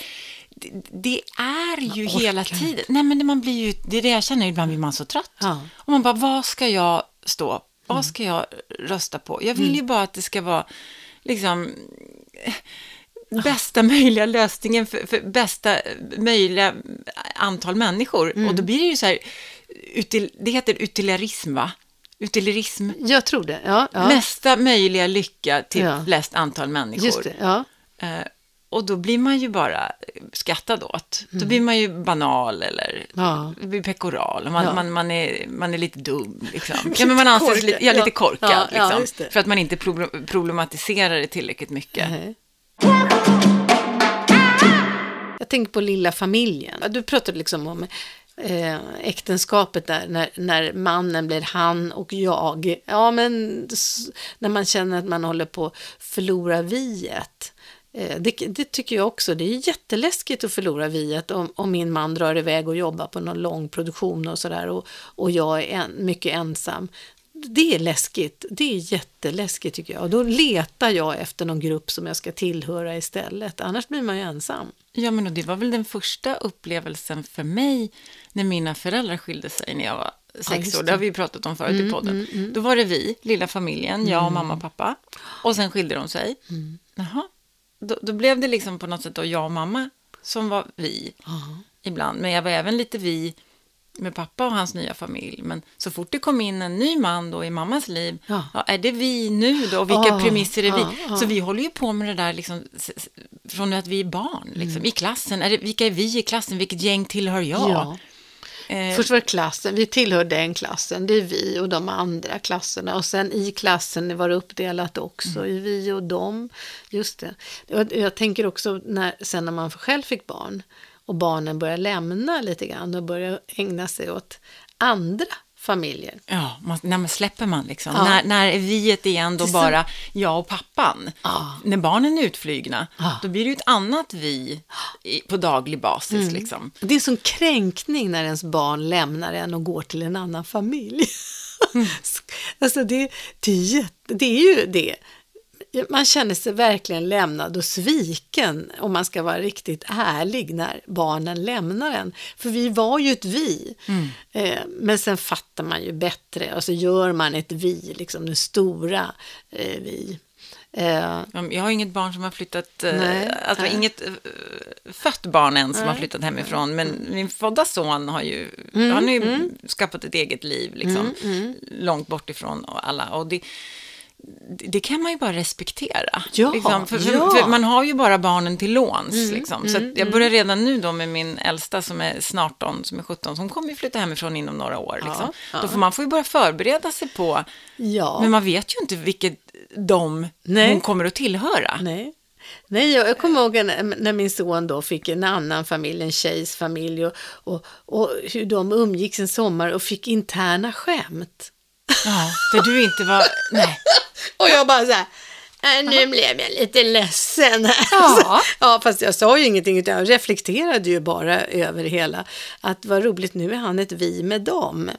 Speaker 2: det, är ju hela tiden, nej men det- man blir ju, det är det jag känner, ibland blir man så trött.
Speaker 1: Ja.
Speaker 2: Och man bara, vad ska jag stå, vad ska jag rösta på? Jag vill ju bara att det ska vara, liksom, bästa möjliga lösningen för, för bästa möjliga antal människor. Och då blir det ju så här, util, det heter utilitarism va? Utilitarism.
Speaker 1: Jag tror det, ja. ja.
Speaker 2: Mesta möjliga lycka till
Speaker 1: Ja.
Speaker 2: flest antal människor.
Speaker 1: Just det, ja.
Speaker 2: Eh, och då blir man ju bara skattad åt. Då blir man ju banal eller
Speaker 1: Mm. Ja.
Speaker 2: blir pekoral. Man,
Speaker 1: Ja.
Speaker 2: man, man, är, man är lite dum. Liksom. [laughs] ja, men man anses lite, ja, lite korkad. Liksom, för att man inte pro- problematiserar det tillräckligt mycket.
Speaker 1: Nej. Jag tänker på lilla familjen. Du pratade liksom om eh, äktenskapet där, när, när mannen blir han och jag. Ja, men när man känner att man håller på att förlora viet. Eh, det, det tycker jag också. Det är jätteläskigt att förlora viet om, om min man drar iväg och jobbar på någon lång produktion och sådär och, och jag är en, mycket ensam. Det är läskigt. Det är jätteläskigt tycker jag. Och då letar jag efter någon grupp som jag ska tillhöra istället. Annars blir man ju ensam.
Speaker 2: Ja, men och det var väl den första upplevelsen för mig när mina föräldrar skilde sig när jag var sex
Speaker 1: just
Speaker 2: år.
Speaker 1: det.
Speaker 2: Har vi pratat om förut i podden. Då var det vi, lilla familjen, jag och mamma och pappa. Och sen skilde de sig. Jaha. Då, då blev det liksom på något sätt då jag och mamma som var vi ibland. Men jag var även lite vi med pappa och hans nya familj. Men så fort det kom in en ny man då i mammas liv,
Speaker 1: Ja.
Speaker 2: ja. är det vi nu då? Och vilka
Speaker 1: Ja,
Speaker 2: premisser är vi?
Speaker 1: ja, ja.
Speaker 2: Så vi håller ju på med det där liksom, från att vi är barn, liksom, i klassen. Är det, vilka är vi i klassen? Vilket gäng tillhör jag?
Speaker 1: Ja.
Speaker 2: Eh,
Speaker 1: Först var det klassen, vi tillhör den klassen, det är vi och de andra klasserna. Och sen i klassen var det uppdelat också, i vi och dem. Just det. Jag, jag tänker också när, sen när man själv fick barn och barnen börjar lämna lite grann och börjar ägna sig åt andra familjer.
Speaker 2: Ja, man, när man släpper man liksom.
Speaker 1: Ja.
Speaker 2: När, när är viet igen då bara jag och pappan?
Speaker 1: Ja.
Speaker 2: När barnen är utflygna,
Speaker 1: Ja.
Speaker 2: då blir det ju ett annat vi i, på daglig basis
Speaker 1: Mm.
Speaker 2: liksom.
Speaker 1: Det är sån kränkning när ens barn lämnar en och går till en annan familj. [laughs] alltså det, det, är det är ju det. Man känner sig verkligen lämnad och sviken om man ska vara riktigt ärlig när barnen lämnar en. För vi var ju ett vi. Eh, men sen fattar man ju bättre och så gör man ett vi, liksom det stora eh, vi. Eh,
Speaker 2: Jag har inget barn som har flyttat,
Speaker 1: Nej,
Speaker 2: alltså
Speaker 1: nej.
Speaker 2: inget fött barn än som har
Speaker 1: Nej.
Speaker 2: flyttat hemifrån, men min födda son har ju, han har ju skapat ett eget liv, liksom, långt bort ifrån alla. Och det, det kan man ju bara respektera.
Speaker 1: Ja,
Speaker 2: liksom, för,
Speaker 1: ja.
Speaker 2: för man har ju bara barnen till låns. liksom. Så att jag börjar redan nu då med min äldsta som är snart 18, som är 17, som kommer ju flytta hemifrån inom några år. Liksom.
Speaker 1: ja.
Speaker 2: Då får man får ju börja förbereda sig på, men man vet ju inte vilket de
Speaker 1: Nej.
Speaker 2: hon kommer att tillhöra.
Speaker 1: Nej. Nej, jag, jag kommer ihåg när, när min son då fick en annan familj, en tjejs familj och, och, och hur de umgicks en sommar och fick interna skämt.
Speaker 2: Ja, där du inte var... Nej. [laughs]
Speaker 1: Och jag bara så här, "Äh, nu blev jag lite ledsen. här."
Speaker 2: Ja. [laughs]
Speaker 1: ja, fast jag sa ju ingenting utan jag reflekterade ju bara över hela. Att vad roligt, nu är han ett vi med dem.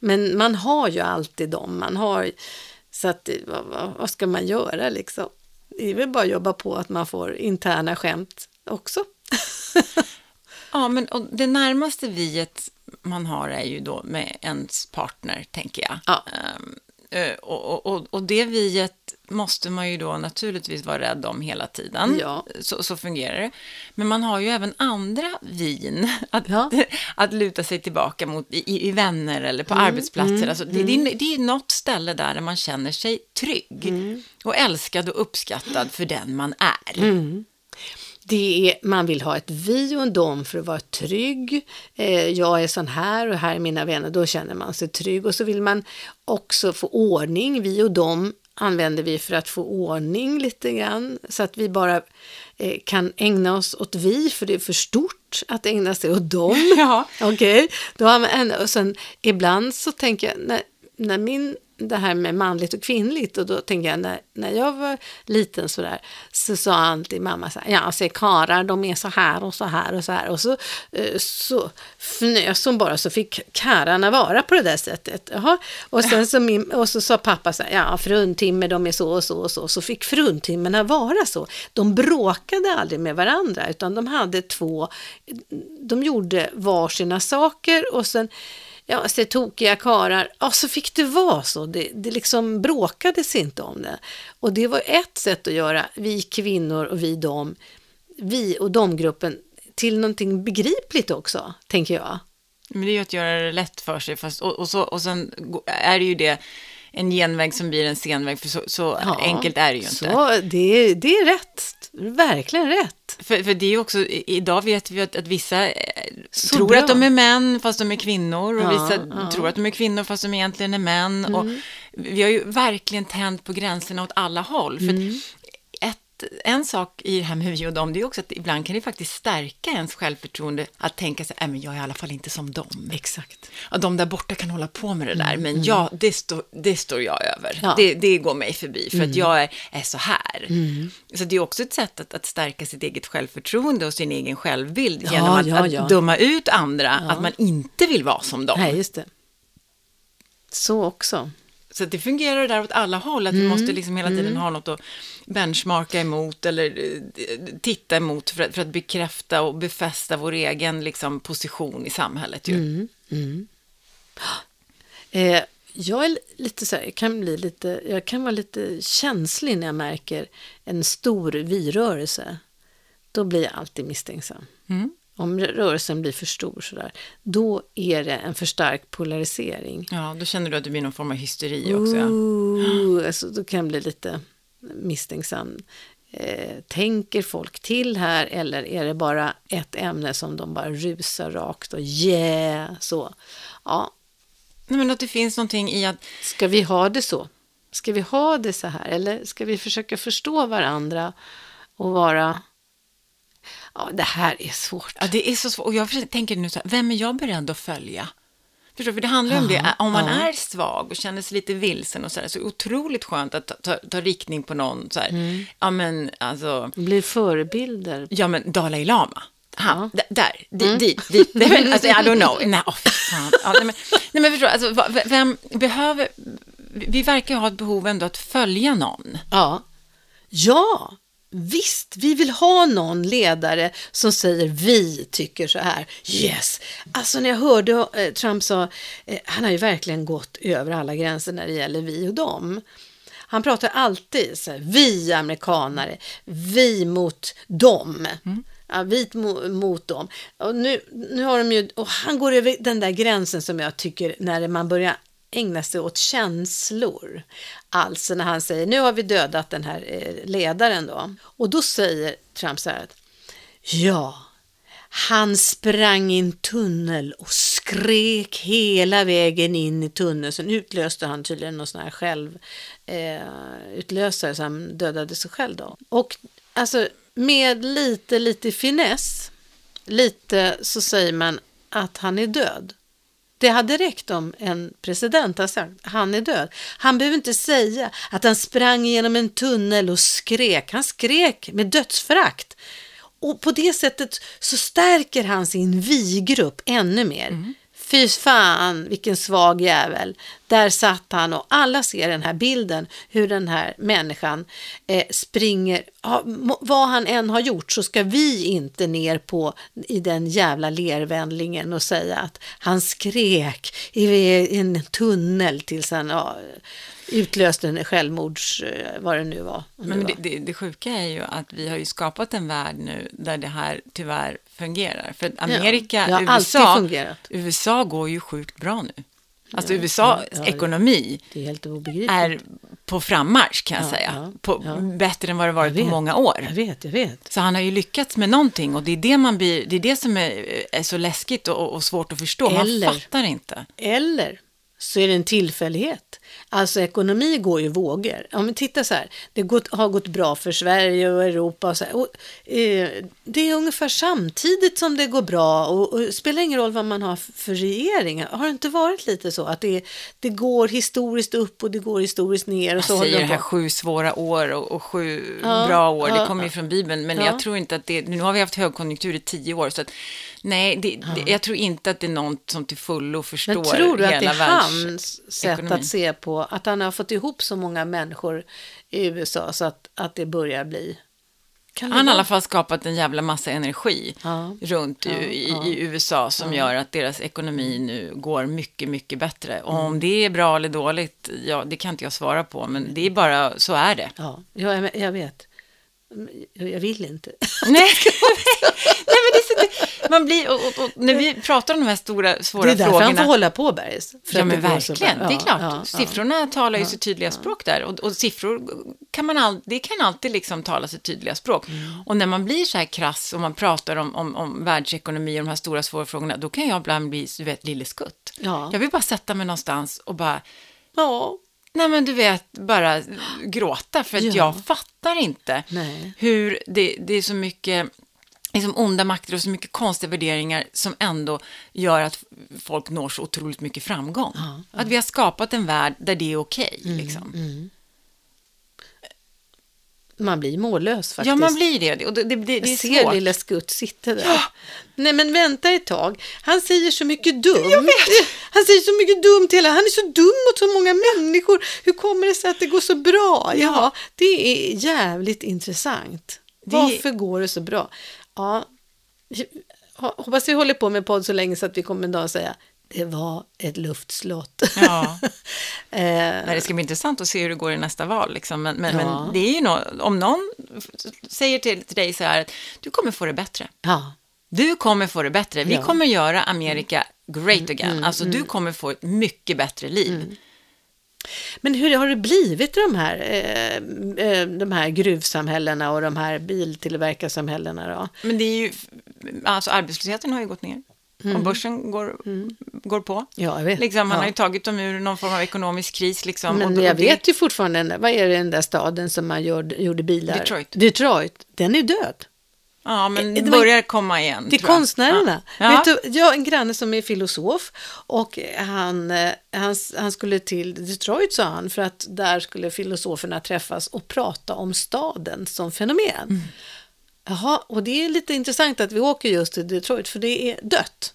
Speaker 1: Men man har ju alltid dem, man har, så att vad, vad, ska man göra liksom? Det är väl bara att jobba på att man får interna skämt också. [laughs]
Speaker 2: Ja, men och det närmaste viet man har är ju då med ens partner, tänker jag.
Speaker 1: Ja.
Speaker 2: Ehm, eh, och, och, och det viet måste man ju då naturligtvis vara rädd om hela tiden.
Speaker 1: Ja.
Speaker 2: Så, så fungerar det. Men man har ju även andra vin [laughs] att,
Speaker 1: Ja. [laughs]
Speaker 2: att luta sig tillbaka mot i, i- vänner eller på
Speaker 1: Mm,
Speaker 2: arbetsplatser. Alltså, det, det, är- det är något ställe där, man känner sig trygg
Speaker 1: Mm.
Speaker 2: och älskad och uppskattad för den man är.
Speaker 1: Det är, man vill ha ett vi och en dom för att vara trygg. Eh, jag är sån här och här är mina vänner. Då känner man sig trygg. Och så vill man också få ordning. Vi och dom använder vi för att få ordning lite grann. Så att vi bara eh, kan ägna oss åt vi, för det är för stort att ägna sig åt dem. [laughs]
Speaker 2: Ja.
Speaker 1: Okej, då en, och sen ibland så tänker jag, när, när min, det här med manligt och kvinnligt, och då tänker jag när, när jag var liten sådär, så sa alltid mamma så här, ja, se karar, de är så här och så här och så här, och så, eh, så fnös hon bara, så fick kararna vara på det där sättet. Jaha. Och sen så, min, och så sa pappa så här, ja, fruntimmer, de är så och så och så, så fick fruntimmerna vara så. De bråkade aldrig med varandra, utan de hade två, de gjorde varsina saker och sen ja, alltså, så tokiga karar, ja så fick det vara så. Det, det liksom bråkades inte om det. Och det var ett sätt att göra vi kvinnor och vi dem, vi och dem-gruppen till någonting begripligt också, tänker jag.
Speaker 2: Men det är ju att göra det lätt för sig. Fast, och, och, så, och sen är det ju det en genväg som blir en senväg. För så, så
Speaker 1: Ja,
Speaker 2: enkelt är det ju inte.
Speaker 1: Så det, det är rätt, verkligen rätt.
Speaker 2: För, för det är ju också, idag vet vi att, att vissa eh,
Speaker 1: Så
Speaker 2: tror
Speaker 1: bra.
Speaker 2: att de är män fast de är kvinnor. Och
Speaker 1: Ja,
Speaker 2: vissa
Speaker 1: ja. Mm.
Speaker 2: tror att de är kvinnor fast de egentligen är män. Och vi har ju verkligen tänt på gränserna åt alla håll. För
Speaker 1: Mm.
Speaker 2: En sak i det här med vi och dem, det är också att ibland kan det faktiskt stärka ens självförtroende att tänka sig, "Nej, men jag är i alla fall inte som dem.
Speaker 1: Exakt.
Speaker 2: Ja, de där borta kan hålla på med det där, men ja, det, står det står jag över.
Speaker 1: Mm, Ja. Mm.
Speaker 2: Det, det går mig förbi, för att jag är, är så här. Så det är också ett sätt att, att stärka sitt eget självförtroende och sin egen självbild
Speaker 1: Ja,
Speaker 2: genom att,
Speaker 1: ja,
Speaker 2: att döma ut andra, att man inte vill vara som dem.
Speaker 1: Nej, just det. Så också.
Speaker 2: Så det fungerar där åt alla håll, att
Speaker 1: Mm.
Speaker 2: vi måste liksom hela tiden ha något att benchmarka emot eller eh, titta emot för att, för att bekräfta och befästa vår egen liksom, position i samhället. Ju.
Speaker 1: Mm. Eh, jag är lite så här, jag kan bli lite, jag kan vara lite känslig när jag märker en stor vi-rörelse. Då blir jag alltid misstänksam. Om rörelsen blir för stor sådär, då är det en för stark polarisering.
Speaker 2: Ja, då känner du att det blir någon form av hysteri också. Ja.
Speaker 1: Ooh, alltså, då kan jag bli lite misstänksam. Eh, tänker folk till här eller är det bara ett ämne som de bara rusar rakt och yeah, så. Ja,
Speaker 2: Nej, men att det finns någonting i att
Speaker 1: Ska vi ha det så? Ska vi ha det så här? Eller ska vi försöka förstå varandra och vara... Ja, det här är svårt.
Speaker 2: Ja, det är så svårt. Och jag tänker nu så här, vem är jag beredd att följa? Förstår? För det handlar ju om det, om man
Speaker 1: ja.
Speaker 2: är svag och känner sig lite vilsen och så där, så är det otroligt skönt att ta, ta, ta riktning på någon så här,
Speaker 1: Mm.
Speaker 2: ja men alltså,
Speaker 1: Bli förebilder.
Speaker 2: ja men Dalai Lama. Han,
Speaker 1: Ja.
Speaker 2: där, dit, dit, dit. Nej, men, alltså, I don't know. Nej, fan. Ja, nej, men, nej, men förstår alltså, vem behöver, vi verkar ju ha ett behov ändå att följa någon.
Speaker 1: Ja. Ja, visst. Vi vill ha någon ledare som säger vi tycker så här. Yes. Alltså när jag hörde eh, Trump sa, eh, han har ju verkligen gått över alla gränser när det gäller vi och dem. Han pratar alltid så här, vi amerikanare, vi mot dem. Ja, vi mo- mot dem. Och nu, nu har de ju, och han går över den där gränsen som jag tycker när man börjar ägna sig åt känslor. Alltså när han säger, nu har vi dödat den här eh, ledaren då. Och då säger Trump så här att, ja, han sprang i en tunnel och skrek hela vägen in i tunneln. Sen utlöste han tydligen någon sån här självutlösare eh, så han dödade sig själv då. Och alltså med lite, lite finess, lite så säger man att han är död. Det hade räckt om en president hade sagt han är död. Han behöver inte säga att han sprang genom en tunnel och skrek. Han skrek med dödsförakt. Och på det sättet så stärker han sin vi-grupp ännu mer. Mm fy fan vilken svag jävel. Där satt han och alla ser den här bilden hur den här människan eh, springer. Ha, må- vad han än har gjort så ska vi inte ner på i den jävla lervändlingen och säga att han skrek i i en tunnel tills han ja, utlöste en självmords, eh, vad det nu var.
Speaker 2: Men
Speaker 1: det
Speaker 2: det, det, sjuka är ju att vi har ju skapat en värld nu där det här tyvärr fungerar. För Amerika,
Speaker 1: alltid
Speaker 2: USA. USA går ju sjukt bra nu. Alltså
Speaker 1: Ja,
Speaker 2: USAs
Speaker 1: ja, ja.
Speaker 2: ekonomi
Speaker 1: är
Speaker 2: är på frammarsch kan jag
Speaker 1: Ja,
Speaker 2: säga.
Speaker 1: ja,
Speaker 2: på,
Speaker 1: ja.
Speaker 2: Bättre än vad det varit
Speaker 1: Jag
Speaker 2: på
Speaker 1: vet.
Speaker 2: många år.
Speaker 1: Jag vet, jag vet.
Speaker 2: Så han har ju lyckats med någonting och det är det, man blir, det, är det som är, är så läskigt och, och svårt att förstå. Man
Speaker 1: Eller-
Speaker 2: fattar inte.
Speaker 1: Eller så är det en tillfällighet. Alltså ekonomi går ju vågor. Om vi tittar så här, det gått, har gått bra för Sverige och Europa och så här. Och, eh, det är ungefär samtidigt som det går bra och, och spelar ingen roll vad man har för regering. Har det inte varit lite så att det, det går historiskt upp och det går historiskt ner och
Speaker 2: Jag
Speaker 1: så håller
Speaker 2: säger det
Speaker 1: de
Speaker 2: här sju svåra år och, och sju
Speaker 1: Ja,
Speaker 2: bra år, det kommer ju från Bibeln. Men
Speaker 1: ja.
Speaker 2: jag tror inte att det, nu har vi haft högkonjunktur i tio år, så att nej, det, det, jag tror inte att det är någon som till fullo förstår
Speaker 1: Men tror du att det
Speaker 2: hela
Speaker 1: är hans sätt att se på, att han har fått ihop så många människor i USA så att, att det börjar bli...
Speaker 2: Han har i alla fall skapat en jävla massa energi
Speaker 1: Ja.
Speaker 2: runt i,
Speaker 1: Ja,
Speaker 2: i,
Speaker 1: ja.
Speaker 2: i USA som gör att deras ekonomi nu går mycket, mycket bättre. Och om det är bra eller dåligt, ja, det kan inte jag svara på, men det är bara, så är det.
Speaker 1: Ja, ja, jag- jag vet. Jag vill inte. [laughs]
Speaker 2: Nej, Nej men det är så, man blir, och, och, och, när vi pratar om de här stora, svåra
Speaker 1: Det är därför
Speaker 2: frågorna.
Speaker 1: han får hålla på, Bergs.
Speaker 2: Ja, men
Speaker 1: det
Speaker 2: verkligen. Det är
Speaker 1: Ja,
Speaker 2: klart.
Speaker 1: ja, ja.
Speaker 2: Siffrorna talar ju sitt tydliga språk där. Och, siffror kan man, all, det kan alltid liksom tala sitt tydliga språk.
Speaker 1: Mm.
Speaker 2: Och när man blir så här krass och man pratar om, om, om världsekonomi och de här stora svåra frågorna, då kan jag ibland bli, du vet, lille skutt.
Speaker 1: Ja.
Speaker 2: Jag vill bara sätta mig någonstans och bara,
Speaker 1: Ja,
Speaker 2: nej men du vet, bara gråta. För att
Speaker 1: Ja.
Speaker 2: jag fattar inte
Speaker 1: Nej.
Speaker 2: hur det, det är så mycket liksom onda makter och så mycket konstiga värderingar som ändå gör att folk når så otroligt mycket framgång.
Speaker 1: Ja,
Speaker 2: Att vi har skapat en värld där det är okej. liksom.
Speaker 1: Man blir mållös faktiskt.
Speaker 2: Ja, man blir det. Och det, det, det, det är
Speaker 1: ser
Speaker 2: svårt.
Speaker 1: lilla Skutt sitta där. Nej men vänta ett tag. Han säger så mycket dumt. Han säger så mycket dumt hela. Han är så dum mot så många människor. Hur kommer det sig att det går så bra? Ja, det är jävligt intressant.
Speaker 2: Det-
Speaker 1: Varför går det så bra? Ja, hoppas vi håller på med podd så länge så att vi kommer en dag att säga det var ett luftslott.
Speaker 2: Ja. [laughs]
Speaker 1: eh,
Speaker 2: det ska bli intressant att se hur det går i nästa val. Liksom. Men, men,
Speaker 1: Ja.
Speaker 2: men det är ju nå om någon säger till, till dig så här att du kommer få det bättre.
Speaker 1: ja,
Speaker 2: Du kommer få det bättre. Vi.
Speaker 1: Mm.
Speaker 2: kommer göra Amerika great again. alltså, du kommer få ett mycket bättre liv.
Speaker 1: Men hur har det blivit de här, eh, eh, de här gruvsamhällena och de här biltillverkarsamhällena då?
Speaker 2: Men det är ju, alltså arbetslösheten har ju gått ner. Och börsen går, går på.
Speaker 1: Mm. Ja, jag vet.
Speaker 2: Liksom, man
Speaker 1: Ja.
Speaker 2: har ju tagit dem ur någon form av ekonomisk kris. Liksom,
Speaker 1: Men
Speaker 2: och,
Speaker 1: jag
Speaker 2: och det-
Speaker 1: vet ju fortfarande, vad är det den där staden som man gör, gjorde bilar?
Speaker 2: Detroit.
Speaker 1: Detroit, den är död.
Speaker 2: Ja, men
Speaker 1: Det
Speaker 2: börjar komma igen.
Speaker 1: Till konstnärerna.
Speaker 2: Ja.
Speaker 1: Vet du, jag har en granne som är filosof och han, eh, han, han skulle till Detroit sa han för att där skulle filosoferna träffas och prata om staden som fenomen.
Speaker 2: Mm.
Speaker 1: Jaha, och det är lite intressant att vi åker just till Detroit för det är dött.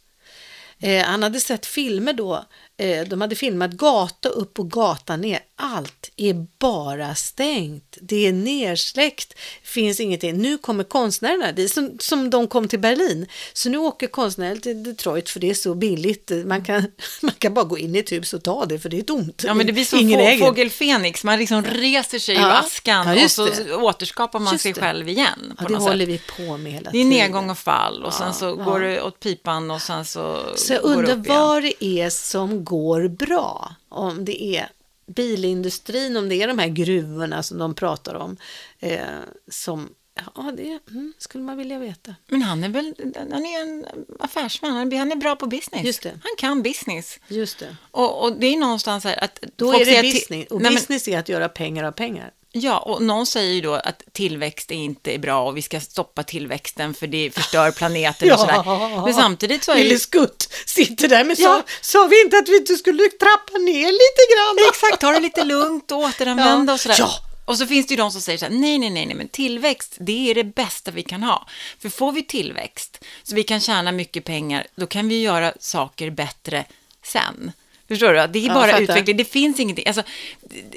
Speaker 1: Eh, han hade sett filmer då, eh, de hade filmat gata upp och gata ner. Allt är bara stängt, det är nersläckt, finns ingenting. Nu kommer konstnärerna dit, som, som de kom till Berlin. Så nu åker konstnärer till Detroit för det är så billigt. Man kan, [laughs] man kan bara gå in i ett hus och ta det för det är tomt.
Speaker 2: Ja, men det blir som
Speaker 1: Ingen
Speaker 2: få, fågel Fenix. Man liksom reser sig ur
Speaker 1: Ja.
Speaker 2: askan
Speaker 1: Ja,
Speaker 2: och så
Speaker 1: det.
Speaker 2: återskapar man
Speaker 1: Just
Speaker 2: sig
Speaker 1: det.
Speaker 2: själv igen. På
Speaker 1: Ja, det
Speaker 2: något
Speaker 1: håller
Speaker 2: sätt.
Speaker 1: vi på med hela
Speaker 2: Det är
Speaker 1: tiden.
Speaker 2: nedgång och fall och sen så går det åt pipan och sen så,
Speaker 1: Så jag undrar vad det är som går bra. Om det är bilindustrin, om det är de här gruvorna som de pratar om. Eh, som, ja, det mm, skulle man vilja veta.
Speaker 2: Men han är väl han är en affärsman, han är, bra på business.
Speaker 1: Just det.
Speaker 2: Han kan business.
Speaker 1: Just det.
Speaker 2: Och, och det är någonstans här att...
Speaker 1: Då är det business. Och
Speaker 2: Nej, men-
Speaker 1: business är att göra pengar av pengar.
Speaker 2: Ja, och någon säger ju då att tillväxt är inte är bra och vi ska stoppa tillväxten för det förstör [laughs] planeten och sådär. Men samtidigt så är
Speaker 1: Lille. Skutt sitter där med
Speaker 2: Ja.
Speaker 1: sa, sa vi inte att vi inte skulle trappa ner lite grann?
Speaker 2: Exakt, ta det lite lugnt och återanvända och sådär.
Speaker 1: Ja,
Speaker 2: Och så finns det ju de som säger så här, nej, nej, nej, nej, men tillväxt, det är det bästa vi kan ha. För får vi tillväxt, så vi kan tjäna mycket pengar, då kan vi göra saker bättre sen. Förstår du? Det är
Speaker 1: Ja,
Speaker 2: bara
Speaker 1: fattar.
Speaker 2: utveckling, det finns ingenting, alltså,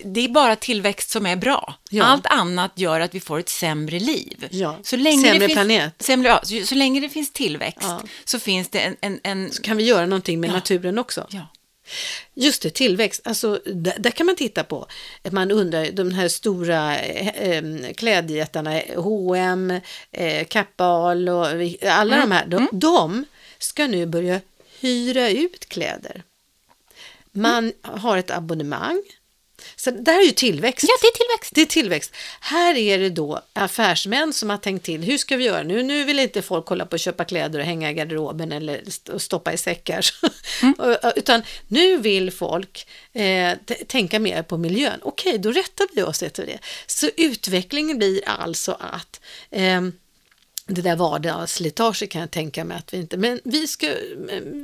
Speaker 2: det är bara tillväxt som är bra.
Speaker 1: Ja.
Speaker 2: Allt annat gör att vi får ett sämre liv.
Speaker 1: Ja.
Speaker 2: Så länge
Speaker 1: Sämre
Speaker 2: det finns,
Speaker 1: planet.
Speaker 2: Sämre, ja, så, så länge det finns tillväxt
Speaker 1: Ja.
Speaker 2: så finns det en, en, en
Speaker 1: Kan vi göra någonting med naturen också?
Speaker 2: ja.
Speaker 1: Just det, tillväxt. Alltså, där, där kan man titta på. Man undrar, de här stora eh, eh, klädjättarna, H&M, eh, Kappahl och alla de här, de, de ska nu börja hyra ut kläder. Man har ett abonnemang. Så det här är ju tillväxt.
Speaker 2: ja, det är tillväxt.
Speaker 1: Det är tillväxt. Här är det då affärsmän som har tänkt till. Hur ska vi göra nu? Nu vill inte folk hålla på och köpa kläder och hänga i garderoben eller stoppa i säckar. [laughs] Och- Utan nu vill folk eh, tänka mer på miljön. Okej, då rättar vi oss efter det. Så utvecklingen blir alltså att ehm, det där vardagsslitage kan jag tänka mig att vi inte, men vi, ska,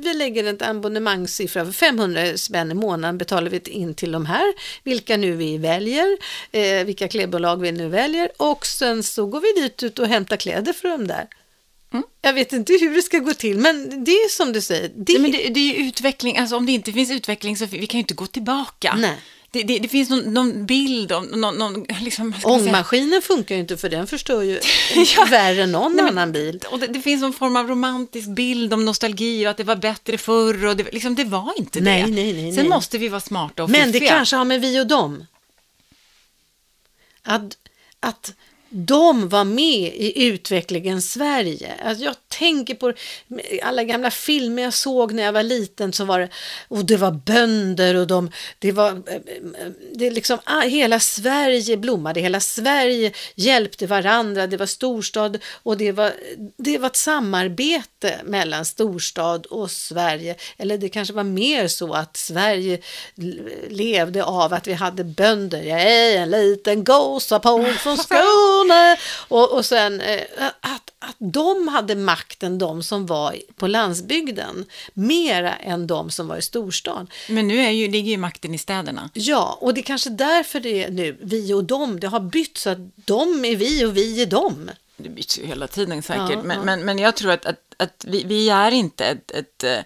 Speaker 1: vi lägger en abonnemangssiffra för 500 spänn i månaden betalar vi in till de här, vilka nu vi väljer, eh, vilka klädbolag vi nu väljer och sen så går vi dit ut och hämtar kläder för dem där.
Speaker 2: Mm.
Speaker 1: Jag vet inte hur det ska gå till, men det är som du säger. Det,
Speaker 2: Nej, men det, det är ju utveckling, alltså om det inte finns utveckling så vi kan ju inte gå tillbaka.
Speaker 1: Nej.
Speaker 2: Det, det, det finns någon, någon bild om någon, någon liksom?
Speaker 1: Ångmaskinen funkar ju inte för den förstör ju [laughs]
Speaker 2: Ja.
Speaker 1: värre än någon
Speaker 2: Nej, men-
Speaker 1: annan bil.
Speaker 2: Och det, det finns någon form av romantisk bild om nostalgi och att det var bättre förr och det, liksom, det var inte
Speaker 1: Nej,
Speaker 2: det.
Speaker 1: nej, nej,
Speaker 2: Sen måste vi vara smarta och
Speaker 1: Men det
Speaker 2: fiffiga.
Speaker 1: kanske har med vi och dem. Att, att de var med i utvecklingen Sverige. Alltså jag tänker på alla gamla filmer jag såg när jag var liten så var det, och det var bönder och de, det var, det är liksom, ah, hela Sverige blommade, hela Sverige hjälpte varandra, det var storstad och det var, det var ett samarbete mellan storstad och Sverige. Eller det kanske var mer så att Sverige levde av att vi hade bönder. Jag är en liten gåsapåg från [laughs] Skåne. Och, och sen eh, att, att de hade makten, de som var på landsbygden, mera än de som var i storstan.
Speaker 2: Men nu är ju, ligger ju makten i städerna.
Speaker 1: Ja, och det är kanske därför det är nu vi och dem, det har bytt så att de är vi och vi är dem.
Speaker 2: Det byts ju hela tiden säkert.
Speaker 1: Ja,
Speaker 2: men,
Speaker 1: ja.
Speaker 2: Men, men jag tror att, att, att vi, vi är inte ett, ett, eh,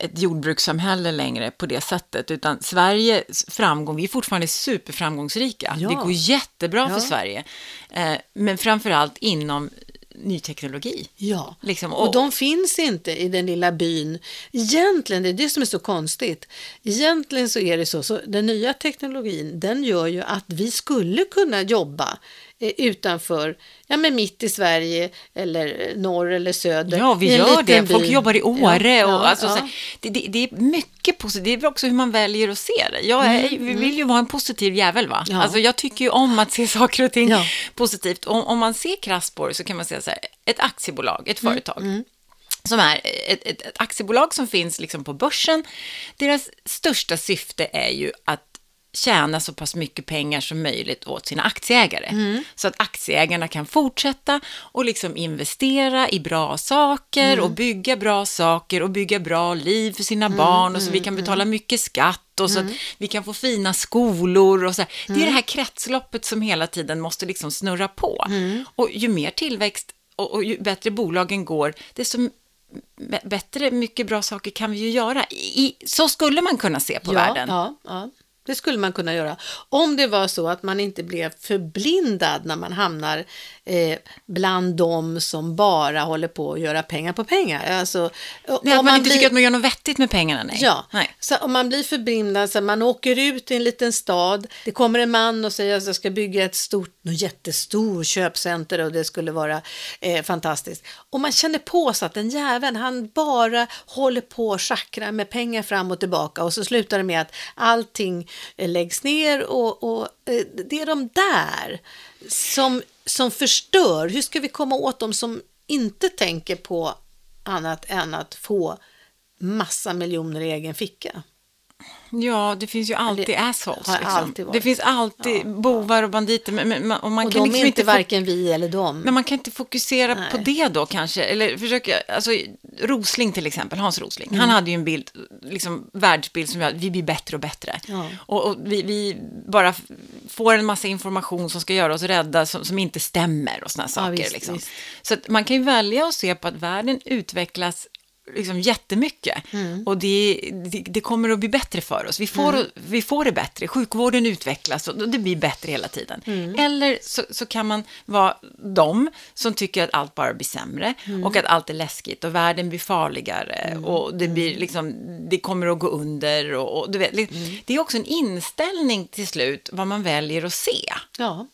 Speaker 2: ett jordbrukssamhälle längre på det sättet, utan Sveriges framgång, vi är fortfarande superframgångsrika.
Speaker 1: Ja.
Speaker 2: Det går jättebra för
Speaker 1: Ja.
Speaker 2: Sverige, eh, men framför allt inom ny teknologi.
Speaker 1: Ja,
Speaker 2: Liksom,
Speaker 1: och,
Speaker 2: och-
Speaker 1: de finns inte i den lilla byn. Egentligen, det är det som är så konstigt. Egentligen så är det så, så den nya teknologin, den gör ju att vi skulle kunna jobba utanför, ja men mitt i Sverige eller eh, norr eller söder.
Speaker 2: Ja, vi gör det. Folk jobbar i Åre.
Speaker 1: Ja,
Speaker 2: och,
Speaker 1: ja,
Speaker 2: alltså,
Speaker 1: ja.
Speaker 2: så, det, det, det är mycket positivt. Det är också hur man väljer att se det. Jag är, vi vill ju vara en positiv jävel, va?
Speaker 1: Mm.
Speaker 2: Alltså, jag tycker ju om att se [laughs] saker och ting positivt. Om, om man ser krasst på det så kan man säga så här, ett aktiebolag, ett
Speaker 1: Mm,
Speaker 2: företag. Som är ett, ett, ett aktiebolag som finns liksom på börsen. Deras största syfte är ju att tjäna så pass mycket pengar som möjligt åt sina aktieägare.
Speaker 1: Mm.
Speaker 2: Så att aktieägarna kan fortsätta och liksom investera i bra saker
Speaker 1: Mm.
Speaker 2: och bygga bra saker och bygga bra liv för
Speaker 1: Mm,
Speaker 2: sina barn och så vi kan betala mycket skatt och så att vi kan få fina skolor och så. Det är
Speaker 1: Mm.
Speaker 2: det här kretsloppet som hela tiden måste liksom snurra på.
Speaker 1: Mm.
Speaker 2: Och ju mer tillväxt och, och ju bättre bolagen går, desto bättre, mycket bra saker kan vi ju göra. I, så skulle man kunna se på
Speaker 1: ja,
Speaker 2: världen.
Speaker 1: Ja, ja, det skulle man kunna göra. Om det var så att man inte blev förblindad när man hamnar eh, bland de som bara håller på att göra pengar på pengar. Alltså,
Speaker 2: Nej, att man inte
Speaker 1: blir-
Speaker 2: tycker att man gör något vettigt med pengarna, nej.
Speaker 1: Ja,
Speaker 2: nej.
Speaker 1: så om man blir förblindad, så man åker ut i en liten stad, det kommer en man och säger att jag ska bygga ett stort, något jättestort köpcenter och det skulle vara eh, fantastiskt. Och man känner på sig att den jäveln, han bara håller på och schackrar med pengar fram och tillbaka och så slutar det med att allting eh, läggs ner och, och eh, det är de där som, som förstör. Hur ska vi komma åt dem som inte tänker på annat än att få massa miljoner i egen ficka.
Speaker 2: Ja, det finns ju alltid
Speaker 1: Det
Speaker 2: assholes. Liksom.
Speaker 1: alltid.
Speaker 2: Det finns alltid bovar och banditer. Men, men, man- och man
Speaker 1: och
Speaker 2: kan
Speaker 1: de
Speaker 2: liksom
Speaker 1: är inte varken vi eller dem.
Speaker 2: Men man kan inte fokusera
Speaker 1: Nej.
Speaker 2: på det då kanske, eller försöka, alltså Rosling till exempel, Hans Rosling, han hade ju en bild, liksom världsbild som gör att vi blir bättre och bättre.
Speaker 1: Ja.
Speaker 2: Och, och vi, vi bara får en massa information som ska göra oss rädda, som, som inte stämmer och sådana saker.
Speaker 1: visst,
Speaker 2: liksom.
Speaker 1: visst.
Speaker 2: Så man kan ju välja att se på att världen utvecklas liksom jättemycket. Och det, det, det kommer att bli bättre för oss. Vi får, vi får det bättre, sjukvården utvecklas och det blir bättre hela tiden. Eller så, så kan man vara de som tycker att allt bara blir sämre och att allt är läskigt och världen blir farligare och det, blir liksom, det kommer att gå under. Och, och du vet, Det är också en inställning till slut vad man väljer att se.
Speaker 1: Ja,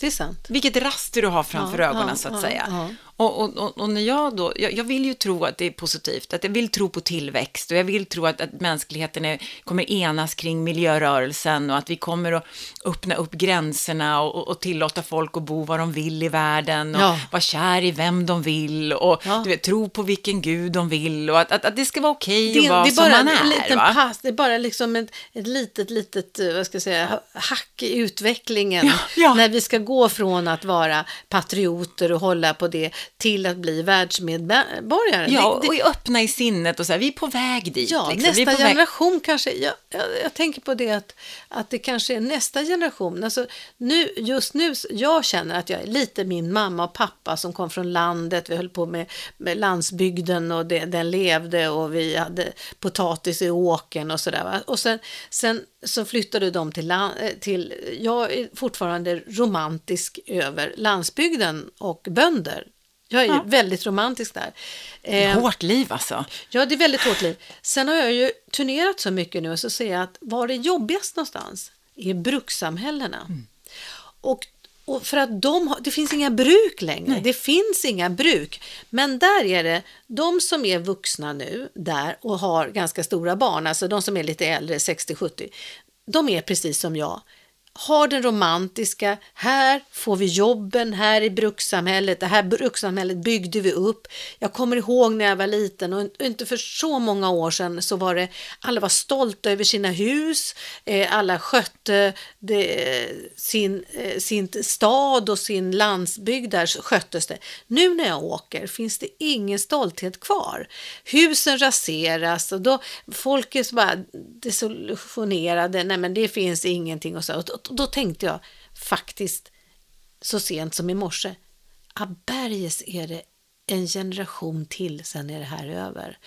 Speaker 1: det är sant.
Speaker 2: Vilket raster du har framför
Speaker 1: Ja,
Speaker 2: ögonen
Speaker 1: ja,
Speaker 2: så att
Speaker 1: ja,
Speaker 2: säga. Och, och, och, när jag då, jag, jag vill ju tro att det är positivt, att jag vill tro på tillväxt och jag vill tro att, att mänskligheten är, kommer enas kring miljörörelsen och att vi kommer att öppna upp gränserna och, och, tillåta folk att bo var de vill i världen och
Speaker 1: Ja.
Speaker 2: vara kär i vem de vill och
Speaker 1: Ja.
Speaker 2: du vet, tro på vilken gud de vill och att, att, att det ska vara okej
Speaker 1: Det,
Speaker 2: att vara som man
Speaker 1: en
Speaker 2: är.
Speaker 1: liten
Speaker 2: va?
Speaker 1: pass, det är bara liksom ett, ett litet, litet, eh, vad ska jag säga, hack i utvecklingen.
Speaker 2: Ja.
Speaker 1: När vi ska gå från att vara patrioter och hålla på det till att bli världsmedborgare.
Speaker 2: Ja,
Speaker 1: det,
Speaker 2: och
Speaker 1: det,
Speaker 2: är öppna i sinnet och så här, vi är på väg dit.
Speaker 1: ja
Speaker 2: liksom.
Speaker 1: nästa
Speaker 2: väg-
Speaker 1: generation kanske, jag, jag, jag tänker på det att, att det kanske är nästa generation. Alltså, nu, just nu, jag känner att jag är lite min mamma och pappa som kom från landet, vi höll på med, med landsbygden och det, den levde och vi hade potatis i åkern och sådär. Och sen, sen så flyttade de till, land, till, jag är fortfarande romantisk över landsbygden och bönder. Jag är
Speaker 2: Ja.
Speaker 1: väldigt romantisk där. Eh,
Speaker 2: Hårt liv alltså.
Speaker 1: Ja, det är väldigt hårt liv. Sen har jag ju turnerat så mycket nu och så ser jag att var det jobbigast någonstans är brukssamhällena.
Speaker 2: Mm.
Speaker 1: Och, och för att de har, det finns inga bruk längre. Det finns inga bruk. Men där är det de som är vuxna nu där och har ganska stora barn, alltså de som är lite äldre, 60-70, de är precis som jag har den romantiska, här får vi jobben, här i brukssamhället, det här brukssamhället byggde vi upp. Jag kommer ihåg när jag var liten och inte för så många år sedan så var det, alla var stolta över sina hus, eh, alla skötte det, sin, eh, sin stad och sin landsbygd, där sköttes det. Nu när jag åker finns det ingen stolthet kvar. Husen raseras och då, folk är så bara desillusionerade, nej men det finns ingenting och så. Och då, tänkte jag faktiskt så sent som i morse, Berges är det en generation till, sen är det här över.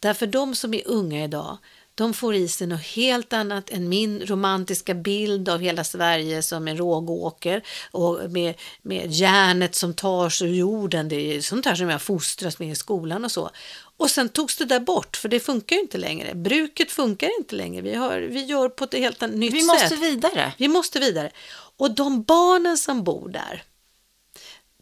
Speaker 1: Därför de som är unga idag, de får i sig något helt annat än min romantiska bild av hela Sverige som en rågåker och med, med järnet som tar sig ur jorden. Det är sånt här som jag fostras med i skolan och så. Och sen togs det där bort, för det funkar ju inte längre. Bruket funkar inte längre. Vi, har, vi gör på ett helt nytt
Speaker 2: Vi
Speaker 1: sätt.
Speaker 2: måste vidare.
Speaker 1: Vi måste vidare. Och de barnen som bor där,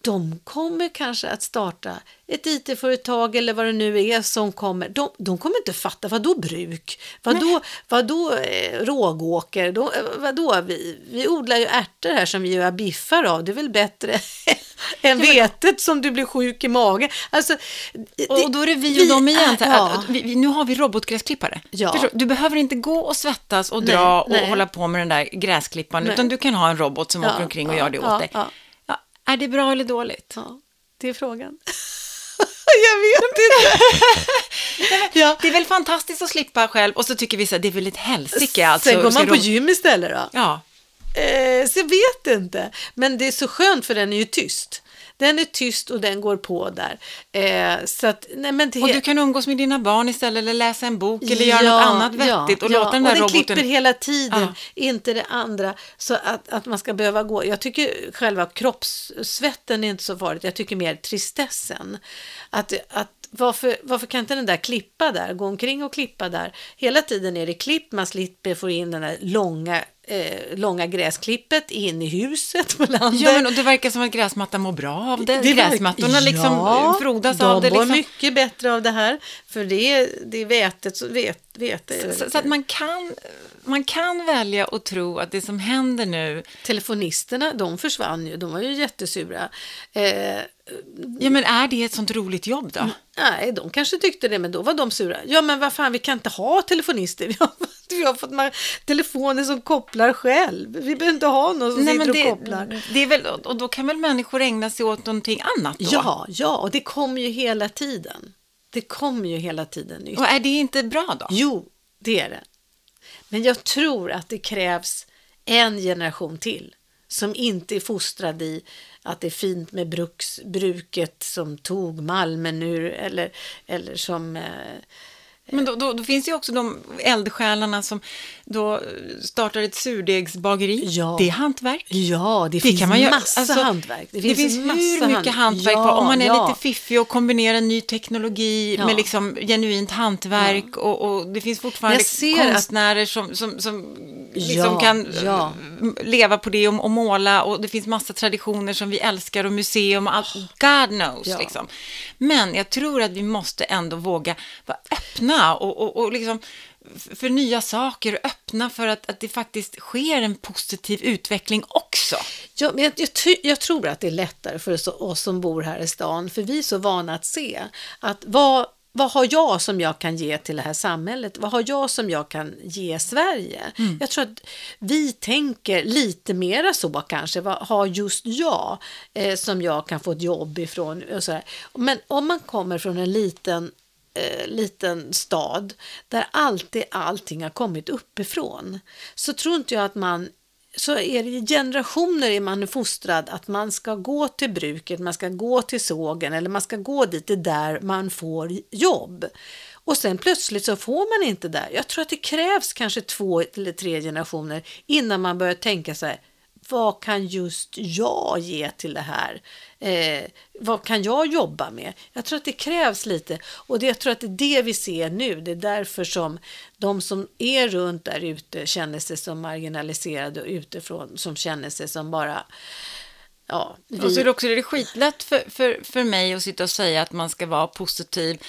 Speaker 1: de kommer kanske att starta ett IT-företag eller vad det nu är som kommer. De, de kommer inte fatta, vad då bruk? Vad då, vad då eh, rågåker? Då, eh, vad då? Vi, vi odlar ju ärtor här som vi gör biffar av. Det är väl bättre [laughs] än vetet som du blir sjuk i magen. Alltså, det-
Speaker 2: Och då är det vi och dem igen. här,
Speaker 1: ja.
Speaker 2: vi, vi- nu har vi robotgräsklippare.
Speaker 1: Ja.
Speaker 2: Förstår du? Behöver inte gå och svettas och
Speaker 1: Nej,
Speaker 2: dra och
Speaker 1: nej.
Speaker 2: hålla på med den där gräsklipparen,
Speaker 1: Nej.
Speaker 2: utan du kan ha en robot som
Speaker 1: Ja,
Speaker 2: åker omkring och gör det åt dig. Är det bra eller dåligt?
Speaker 1: Ja, det är frågan. [laughs] jag vet inte. [laughs] ja.
Speaker 2: Det är väl fantastiskt att slippa själv och så tycker vi så här, det är väl ett helsike alltså.
Speaker 1: Sen går man på
Speaker 2: de-
Speaker 1: gym istället då?
Speaker 2: Ja,
Speaker 1: Eh, så jag vet inte. Men det är så skönt för den är ju tyst. Den är tyst och den går på där. Eh, så att, nej men det
Speaker 2: och du kan umgås med dina barn istället eller läsa en bok eller göra
Speaker 1: Ja,
Speaker 2: något annat vettigt och
Speaker 1: ja,
Speaker 2: låta den
Speaker 1: och
Speaker 2: där
Speaker 1: den
Speaker 2: roboten...
Speaker 1: klipper hela tiden,
Speaker 2: Ja.
Speaker 1: inte det andra. Så att, att man ska behöva gå. Jag tycker själva kroppssvetten är inte så farligt. Jag tycker mer tristessen. Att, att varför, varför kan inte den där klippa där, gå omkring och klippa där? Hela tiden är det klipp, man slipper få in den där långa, eh, långa gräsklippet in i huset på landet.
Speaker 2: Ja, men och det verkar som att gräsmattan mår bra av det.
Speaker 1: Det verkar-
Speaker 2: Gräsmattorna liksom
Speaker 1: Ja,
Speaker 2: frodas
Speaker 1: de
Speaker 2: av det.
Speaker 1: mår
Speaker 2: Liksom.
Speaker 1: mycket bättre av det här. För det det är vätet, så vet, vete.
Speaker 2: Så, så att man kan, man kan välja att tro att det som händer nu,
Speaker 1: Telefonisterna, de försvann ju. De var ju jättesura. Eh,
Speaker 2: ja men är det ett sånt roligt jobb då?
Speaker 1: nej, de kanske tyckte det, men då var de sura. Ja, men vad fan, vi kan inte ha telefonister. Vi [laughs] har, vi har fått telefoner som kopplar själv. Vi behöver inte ha någon som
Speaker 2: Nej,
Speaker 1: sitter
Speaker 2: men det,
Speaker 1: och kopplar.
Speaker 2: det är väl, och då kan väl människor ägna sig åt någonting annat då?
Speaker 1: Ja, ja, och det kommer ju hela tiden. Det kommer ju hela tiden nytt.
Speaker 2: Och är det inte bra då?
Speaker 1: Jo, det är det. Men jag tror att det krävs en generation till som inte är fostrad i att det är fint med bruks, bruket som tog malmen ur eller, eller som eh,
Speaker 2: Men då, då, då finns det ju också de eldsjälarna som då startar ett surdegsbageri.
Speaker 1: Ja.
Speaker 2: Det är hantverk.
Speaker 1: Ja, det, finns
Speaker 2: kan man göra.
Speaker 1: massa
Speaker 2: Alltså,
Speaker 1: hantverk.
Speaker 2: Det finns,
Speaker 1: massa
Speaker 2: hur mycket hantverk
Speaker 1: Ja,
Speaker 2: på. Om man är
Speaker 1: ja.
Speaker 2: lite fiffig och kombinerar ny teknologi med liksom genuint hantverk och, och det finns fortfarande
Speaker 1: ser att-
Speaker 2: konstnärer som, som, som liksom kan eh, leva på det och, och måla och det finns massa traditioner som vi älskar och museum och allt. God knows liksom. Men jag tror att vi måste ändå våga vara öppna och, och, och liksom för nya saker och öppna för att, att det faktiskt sker en positiv utveckling också.
Speaker 1: Ja, men jag, jag, jag tror att det är lättare för oss, som bor här i stan, för vi är så vana att se att vad, vad har jag som jag kan ge till det här samhället? Vad har jag som jag kan ge Sverige? Jag tror att vi tänker lite mera så kanske. Vad har just jag eh, som jag kan få ett jobb ifrån? Men om man kommer från en liten eh, liten stad där alltid allting har kommit uppifrån så tror inte jag att man så är det i generationer är man fostrad att man ska gå till bruket, man ska gå till sågen eller man ska gå dit det är där man får jobb. Och sen plötsligt så får man inte där. Jag tror att det krävs kanske två eller tre generationer innan man börjar tänka så här, vad kan just jag ge till det här? Eh, vad kan jag jobba med? Jag tror att det krävs lite och det, jag tror att det är det vi ser nu. Det är därför som de som är runt där ute känner sig som marginaliserade och utifrån som känner sig som bara Ja, vi,
Speaker 2: Och så är det också det är skitlätt för, för, för mig att sitta och säga att man ska vara positiv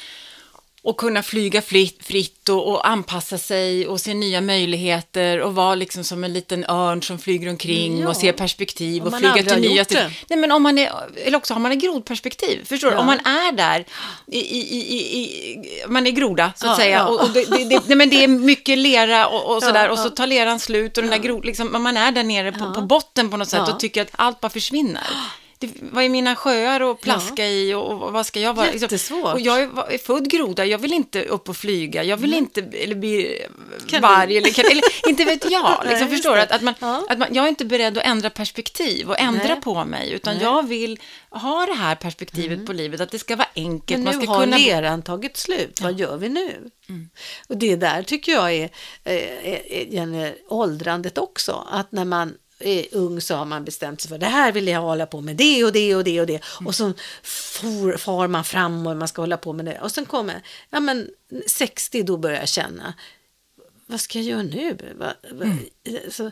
Speaker 2: och kunna flyga fritt, fritt och, och anpassa sig och se nya möjligheter och vara liksom som en liten örn som flyger omkring
Speaker 1: Ja.
Speaker 2: och ser perspektiv och flyga till nya
Speaker 1: det.
Speaker 2: Nej, men om man är, eller också har man ett grodperspektiv, förstår du?
Speaker 1: Ja.
Speaker 2: Om man är där, i, i, i, i, man är groda så att
Speaker 1: Ja,
Speaker 2: säga, och, och det, det, det, nej, men det är mycket lera och, och [laughs] sådär, och så tar leran slut och den där grod, liksom, man är där nere på, på botten på något sätt och tycker att allt bara försvinner. [gasps] Det, vad är mina sjöar att plaska i och, och vad ska jag vara? Liksom,
Speaker 1: Jättesvårt.
Speaker 2: och jag är, är född groda, jag vill inte upp och flyga, jag vill inte eller bli
Speaker 1: Kanin.
Speaker 2: varg eller, kan, eller [laughs] inte vet jag.
Speaker 1: Nej,
Speaker 2: Liksom,
Speaker 1: just
Speaker 2: förstår du? Att, att, man,
Speaker 1: Ja.
Speaker 2: att man, jag är inte beredd att ändra perspektiv och ändra
Speaker 1: Nej.
Speaker 2: på mig, utan
Speaker 1: Nej.
Speaker 2: jag vill ha det här perspektivet på livet, att det ska vara enkelt.
Speaker 1: Men
Speaker 2: man
Speaker 1: nu
Speaker 2: ska
Speaker 1: har
Speaker 2: kunna...
Speaker 1: leran tagit slut, vad gör vi nu? Och det där tycker jag är, eh, är, är, är åldrandet också, att när man ung så har man bestämt sig för det här vill jag hålla på med, det och det och det och det. Och så for, far man fram och man ska hålla på med det. Och sen kommer, ja men 60 då börjar jag känna, vad ska jag göra nu? Va, va, så,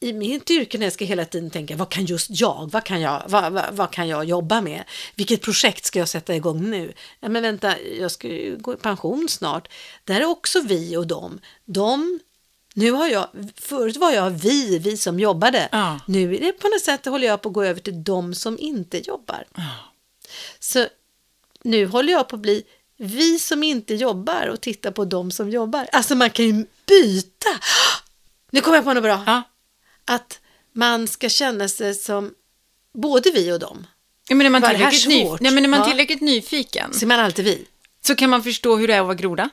Speaker 1: i mitt yrke när jag ska hela tiden tänka, vad kan just jag, vad kan jag, vad, vad, vad kan jag jobba med? Vilket projekt ska jag sätta igång nu? Ja, men vänta, jag ska ju gå i pension snart. Där är också vi och dem. De, nu har jag, förut var jag vi, vi som jobbade.
Speaker 2: Ja.
Speaker 1: Nu är det på något sätt håller jag på att gå över till de som inte jobbar. Så nu håller jag på att bli vi som inte jobbar och titta på de som jobbar. Alltså man kan ju byta. Nu kommer jag på något bra
Speaker 2: Ja.
Speaker 1: att man ska känna sig som både vi och dem.
Speaker 2: Ja, men är man
Speaker 1: Var
Speaker 2: tillräckligt, ny...
Speaker 1: svårt?
Speaker 2: Nej, men är man
Speaker 1: Ja.
Speaker 2: tillräckligt nyfiken
Speaker 1: Så är man alltid vi.
Speaker 2: så kan man förstå hur det är att vara groda.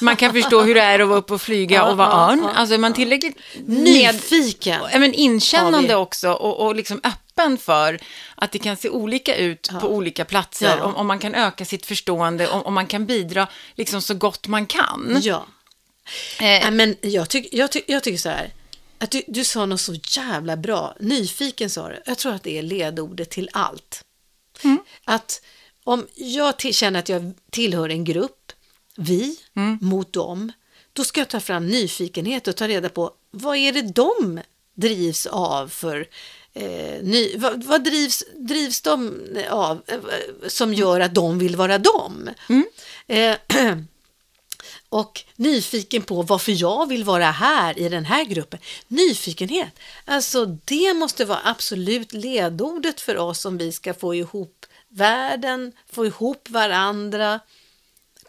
Speaker 2: Man kan förstå hur det är att vara uppe och flyga och vara örn. alltså är man tillräckligt med,
Speaker 1: Nyfiken.
Speaker 2: ja, men inkännande också och, och liksom öppen för att det kan se olika ut på olika platser.
Speaker 1: Ja.
Speaker 2: Om, om man kan öka sitt förstående, om, om man kan bidra liksom så gott man kan.
Speaker 1: Ja.
Speaker 2: Eh,
Speaker 1: men jag, tyck, jag, tyck, jag tycker så här. Att du, du sa något så jävla bra. Nyfiken sa du. Jag tror att det är ledordet till allt.
Speaker 2: Mm.
Speaker 1: Att om jag till, känner att jag tillhör en grupp, vi
Speaker 2: Mm.
Speaker 1: mot dem, då ska jag ta fram nyfikenhet och ta reda på vad är det de drivs av för eh, ny, vad, vad drivs, drivs de av eh, som gör att de vill vara dem?
Speaker 2: Mm.
Speaker 1: Eh, [clears throat] och nyfiken på varför jag vill vara här i den här gruppen. Nyfikenhet, alltså det måste vara absolut ledordet för oss om vi ska få ihop världen, få ihop varandra,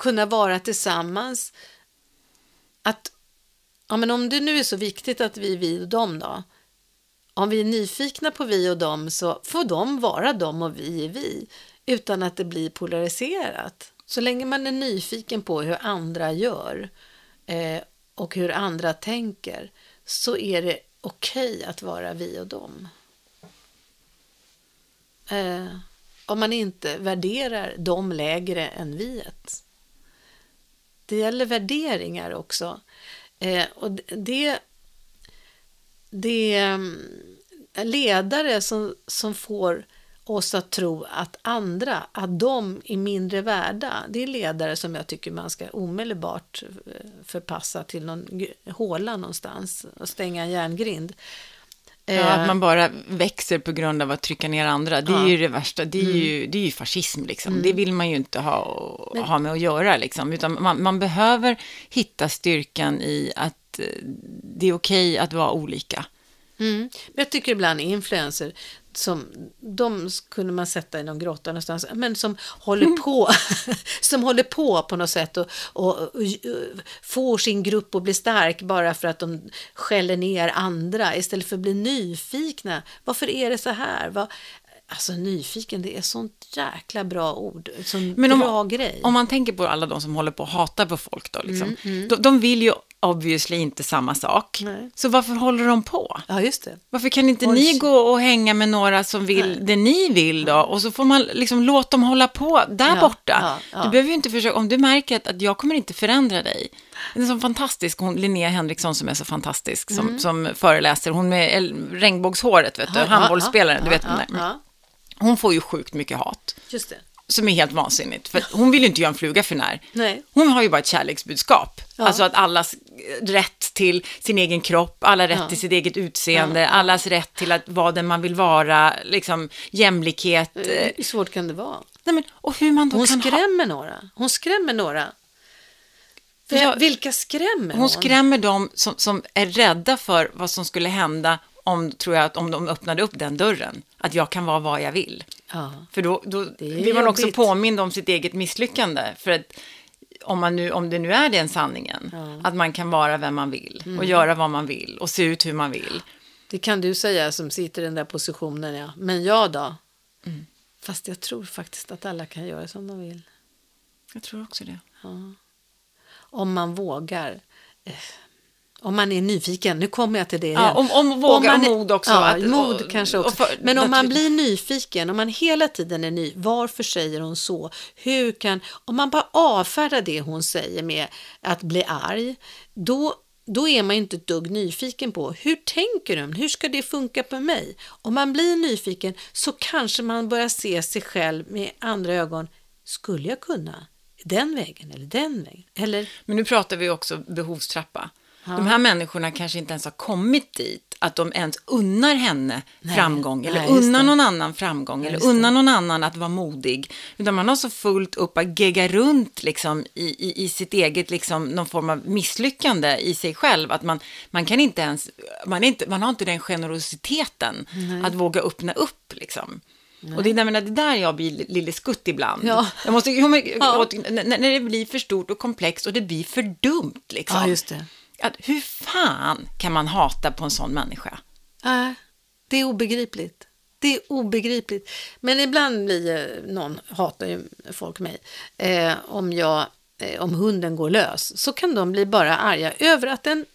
Speaker 1: kunna vara tillsammans. Att, ja men om det nu är så viktigt att vi är vi och dem då, om vi är nyfikna på vi och dem så får de vara dem och vi är vi, utan att det blir polariserat. Så länge man är nyfiken på hur andra gör eh, och hur andra tänker så är det okej att vara vi och dem. Eh, om man inte värderar dem lägre än viet. Det gäller värderingar också. Eh, och det, det är ledare som, som får oss att tro att andra, att de är mindre värda. Det är ledare som jag tycker man ska omedelbart eh, förpassa till någon håla någonstans och stänga en järngrind.
Speaker 2: Ja, att man bara växer på grund av att trycka ner andra. Det är ja. ju det värsta. Det är, mm. ju, det är ju fascism, liksom. Mm. Det vill man ju inte ha, Men... ha med att göra, liksom. Utan man, man behöver hitta styrkan i att eh, det är okej att vara olika.
Speaker 1: Mm. Men jag tycker ibland influencer, som, de kunde man sätta i någon grotta någonstans, men som håller [laughs] på, [laughs] som håller på på något sätt och, och, och, och, får sin grupp att bli stark bara för att de skäller ner andra istället för att bli nyfikna. Varför är det så här? Vad, Alltså nyfiken, det är sånt jäkla bra ord. Sån Men
Speaker 2: om,
Speaker 1: bra grej.
Speaker 2: Om man tänker på alla de som håller på att hata på folk då, liksom. Mm, mm. De, de, vill ju obviously inte samma sak. Nej. Så varför håller de på?
Speaker 1: Ja, just det.
Speaker 2: Varför kan inte Oj. ni gå och hänga med några som vill Nej. det ni vill då? Och så får man liksom låta dem hålla på där ja, borta. Ja, ja. Du behöver ju inte försöka, om du märker att, att jag kommer inte förändra dig. Det är så fantastisk, hon, Linnea Henriksson som är så fantastisk, som, mm. som föreläser, hon med regnbågshåret, vet du, handbollsspelaren, du vet där. Hon får ju sjukt mycket hat.
Speaker 1: Just det.
Speaker 2: Som är helt vansinnigt, för hon vill ju inte göra en fluga för när.
Speaker 1: Nej.
Speaker 2: Hon har ju bara ett kärleksbudskap. Ja. Alltså att allas rätt till sin egen kropp, alla rätt ja. till sitt eget utseende, ja. allas rätt till att vara den man vill vara, liksom jämlikhet.
Speaker 1: Eh, hur svårt kan det vara?
Speaker 2: Nej, men, och hur man då
Speaker 1: hon
Speaker 2: kan
Speaker 1: skrämmer ha... några. Hon skrämmer några. Jag, Vilka skrämmer hon?
Speaker 2: Hon skrämmer dem som, som är rädda för vad som skulle hända om, tror jag, att om de öppnade upp den dörren. Att jag kan vara vad jag vill. Ja. För då, då blir man också påmind om sitt eget misslyckande. För att om, man nu, om det nu är den sanningen, ja. att man kan vara vem man vill mm. och göra vad man vill och se ut hur man vill.
Speaker 1: Det kan du säga som sitter i den där positionen, ja. Men jag då? Mm. Fast jag tror faktiskt att alla kan göra som de vill.
Speaker 2: Jag tror också det.
Speaker 1: Ja. Om man vågar. Om man är nyfiken, nu kommer jag till det igen.
Speaker 2: Ja, om, om våga
Speaker 1: om
Speaker 2: och mod också.
Speaker 1: Ja, att, mod och, kanske också. För, Men om man blir nyfiken, om man hela tiden är ny, varför säger hon så? Hur kan, om man bara avfärdar det hon säger med att bli arg, då då är man inte ett dugg nyfiken på hur tänker de? Hur ska det funka på mig? Om man blir nyfiken så kanske man börjar se sig själv med andra ögon. Skulle jag kunna? Den vägen eller den vägen? Eller...
Speaker 2: Men nu pratar vi också behovstrappa. Ja. De här människorna kanske inte ens har kommit dit, att de ens unnar henne nej, framgång, eller nej, unnar någon annan framgång, eller unnar någon annan att vara modig. Utan man har så fullt upp att gegga runt liksom, i, i, i sitt eget, liksom, någon form av misslyckande i sig själv. Att man, man kan inte ens, man, inte, man har inte den generositeten nej. att våga öppna upp. Liksom. Och det, är, menar, det där jag blir lille skutt ibland. Ja. Jag måste, jag, ja. när, när det blir för stort och komplext och det blir för dumt. Liksom.
Speaker 1: Ja, just det
Speaker 2: att hur fan kan man hata på en sån människa?
Speaker 1: Nej, äh, det är obegripligt. Det är obegripligt. Men ibland blir någon, hatar ju folk mig, eh, om jag, eh, om hunden går lös, så kan de bli bara arga över att den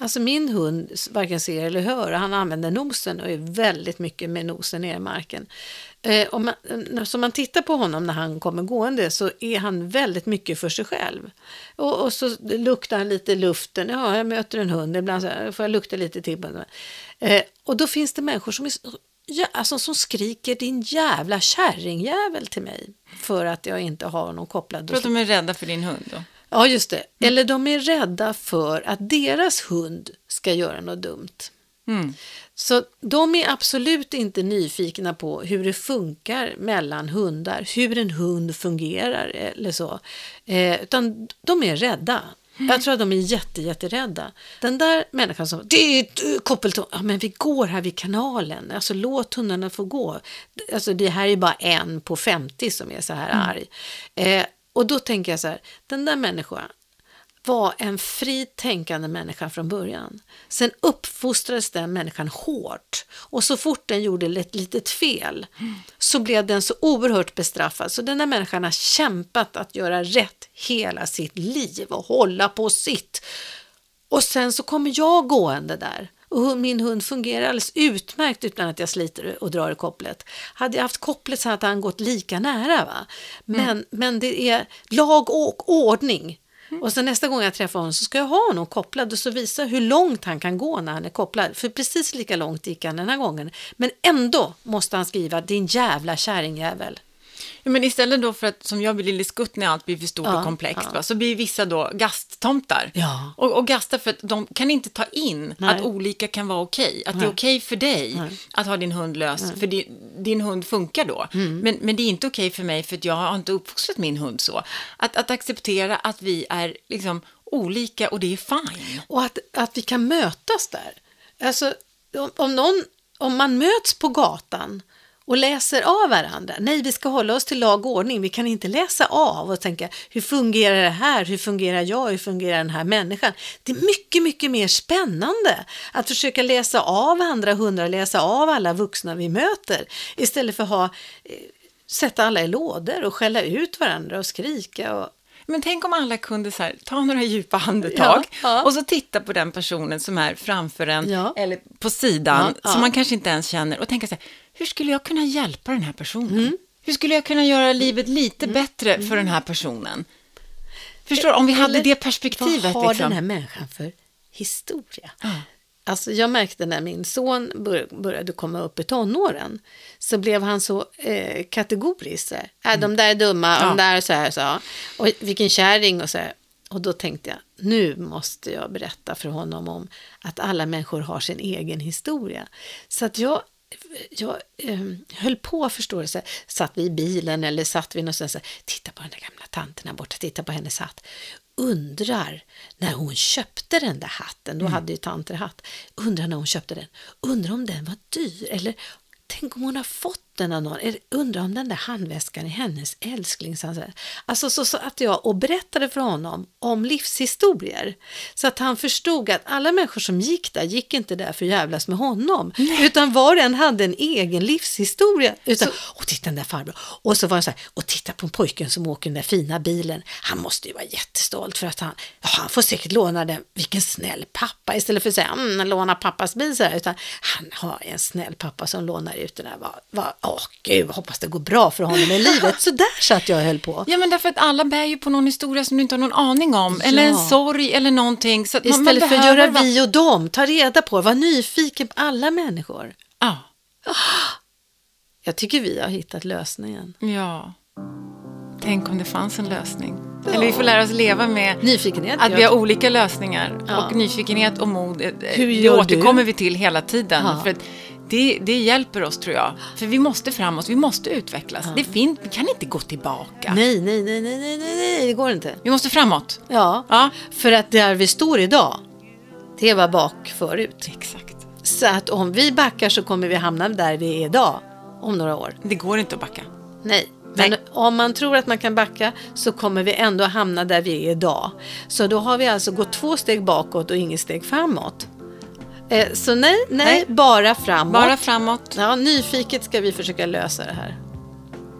Speaker 1: Alltså min hund varken ser eller hör, han använder nosen och är väldigt mycket med nosen ner i marken. Eh, om man, så man tittar på honom när han kommer gående så är han väldigt mycket för sig själv. Och, och så luktar han lite luften. Ja, jag möter en hund, ibland så här, får jag lukta lite till. Eh, och då finns det människor som, är, ja, alltså, som skriker din jävla kärringjävel till mig. För att jag inte har honom kopplad.
Speaker 2: För att de är rädda för din hund då?
Speaker 1: Ja, just det. Eller de är rädda för att deras hund ska göra något dumt. Mm. Så de är absolut inte nyfikna på hur det funkar mellan hundar, hur en hund fungerar eller så. Eh, utan de är rädda. Mm. Jag tror att de är jätte, jätterädda. Den där människan som, det är koppelton, ja men vi går här vid kanalen, alltså låt hundarna få gå. Alltså det här är bara en på 50 som är så här mm. arg. Eh, och då tänker jag så här, den där människan, var en fritt tänkande människa från början. Sen uppfostrades den människan hårt och så fort den gjorde ett litet fel så blev den så oerhört bestraffad. Så den här människan har kämpat att göra rätt hela sitt liv och hålla på sitt. Och sen så kommer jag gående där och min hund fungerar alldeles utmärkt utan att jag sliter och drar i kopplet. Hade jag haft kopplet så hade han gått lika nära. Va? Men, mm. men det är lag och ordning. Mm. Och sen nästa gång jag träffar honom så ska jag ha honom kopplad och så visa hur långt han kan gå när han är kopplad. För precis lika långt gick han den här gången. Men ändå måste han skriva din jävla kärringjävel.
Speaker 2: Ja, men istället då för att, som jag blir lille skutt när allt blir för stort ja, och komplext, ja. så blir vissa då gasttomtar.
Speaker 1: Ja.
Speaker 2: Och, och gastar för att de kan inte ta in Nej. att olika kan vara okej. Att Nej. det är okej för dig Nej. att ha din hund lös, för din, din hund funkar då. Mm. Men, men det är inte okej för mig för att jag har inte uppfostrat min hund så. Att, att acceptera att vi är liksom olika och det är fine.
Speaker 1: Och att, att vi kan mötas där. Alltså, om, om, någon, om man möts på gatan och läser av varandra. Nej, vi ska hålla oss till lag och ordning. Vi kan inte läsa av och tänka hur fungerar det här? Hur fungerar jag? Hur fungerar den här människan? Det är mycket, mycket mer spännande att försöka läsa av andra hundar, läsa av alla vuxna vi möter istället för att ha eh, sätta alla i lådor och skälla ut varandra och skrika och
Speaker 2: men tänk om alla kunde så här, ta några djupa andetag ja, ja. och så titta på den personen som är framför en ja. eller på sidan som man kanske inte ens känner och tänka så här, hur skulle jag kunna hjälpa den här personen? Mm. Hur skulle jag kunna göra livet lite mm. bättre för den här personen? Förstår du, om vi eller, hade det perspektivet.
Speaker 1: Vad har liksom. den här människan för historia? Alltså jag märkte när min son började komma upp i tonåren så blev han så eh, kategorisk. Äh, mm. De där är dumma, ja. de där är så här, så. Och vilken kärring och så här. Och då tänkte jag, nu måste jag berätta för honom om att alla människor har sin egen historia. Så att jag, jag eh, höll på, förstår du, så här, satt vi i bilen eller satt vi någonstans, så här, titta på den där gamla tanten här borta, titta på hennes hatt. Undrar när hon köpte den där hatten, då mm. hade ju tanter hatt, undrar när hon köpte den, undrar om den var dyr eller tänk om hon har fått den av någon. Undrar om den där handväskan är hennes älsklings. Alltså så satt jag och berättade för honom om livshistorier. Så att han förstod att alla människor som gick där gick inte där för att jävlas med honom. Nej. Utan var och en hade en egen livshistoria. Utan, och titta den där farbror. Och så var det så här, och titta på pojken som åker den där fina bilen. Han måste ju vara jättestolt för att han, ja, han får säkert låna den. Vilken snäll pappa. Istället för att säga, mm, låna pappas bil så här. Utan han har en snäll pappa som lånar ut den där. Var, var, åh gud, hoppas det går bra för honom i livet. Så där satt jag och höll på.
Speaker 2: Ja, men därför att alla bär ju på någon historia som du inte har någon aning om. Ja. Eller en sorg eller någonting. Så
Speaker 1: Istället man, man för att göra vi och dem, ta reda på, var nyfiken på alla människor.
Speaker 2: Ja. [gasps]
Speaker 1: Jag tycker vi har hittat lösningen.
Speaker 2: Ja. Tänk om det fanns en lösning. Ja. Eller vi får lära oss leva med
Speaker 1: nyfikenhet,
Speaker 2: att vi har olika lösningar. Ja. Och nyfikenhet och mod, eh, det återkommer du? vi till hela tiden. För det, det hjälper oss tror jag. För vi måste framåt, vi måste utvecklas. Ja. Det finns, vi kan inte gå tillbaka.
Speaker 1: Nej, nej, nej, nej, nej, nej, det går inte.
Speaker 2: Vi måste framåt.
Speaker 1: Ja,
Speaker 2: ja.
Speaker 1: för att där vi står idag, det var bak förut.
Speaker 2: Exakt.
Speaker 1: Så att om vi backar så kommer vi hamna där vi är idag om några år.
Speaker 2: Det går inte att backa.
Speaker 1: Nej. Men Nej. om man tror att man kan backa så kommer vi ändå hamna där vi är idag. Så då har vi alltså gått två steg bakåt och inget steg framåt. Eh, så nej, nej, nej, bara framåt.
Speaker 2: Bara framåt.
Speaker 1: Ja, nyfiket ska vi försöka lösa det här.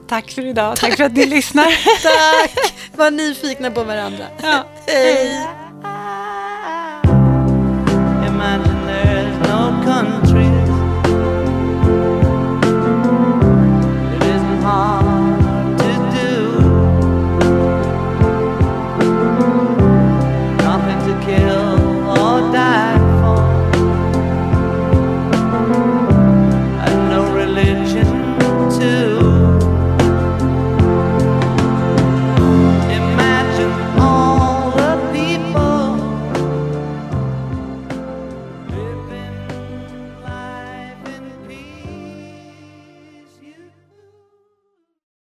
Speaker 2: Tack för idag. Tack, Tack för att ni lyssnar. [laughs]
Speaker 1: Tack. Var nyfikna på varandra.
Speaker 2: Ja. [laughs]
Speaker 1: Hej.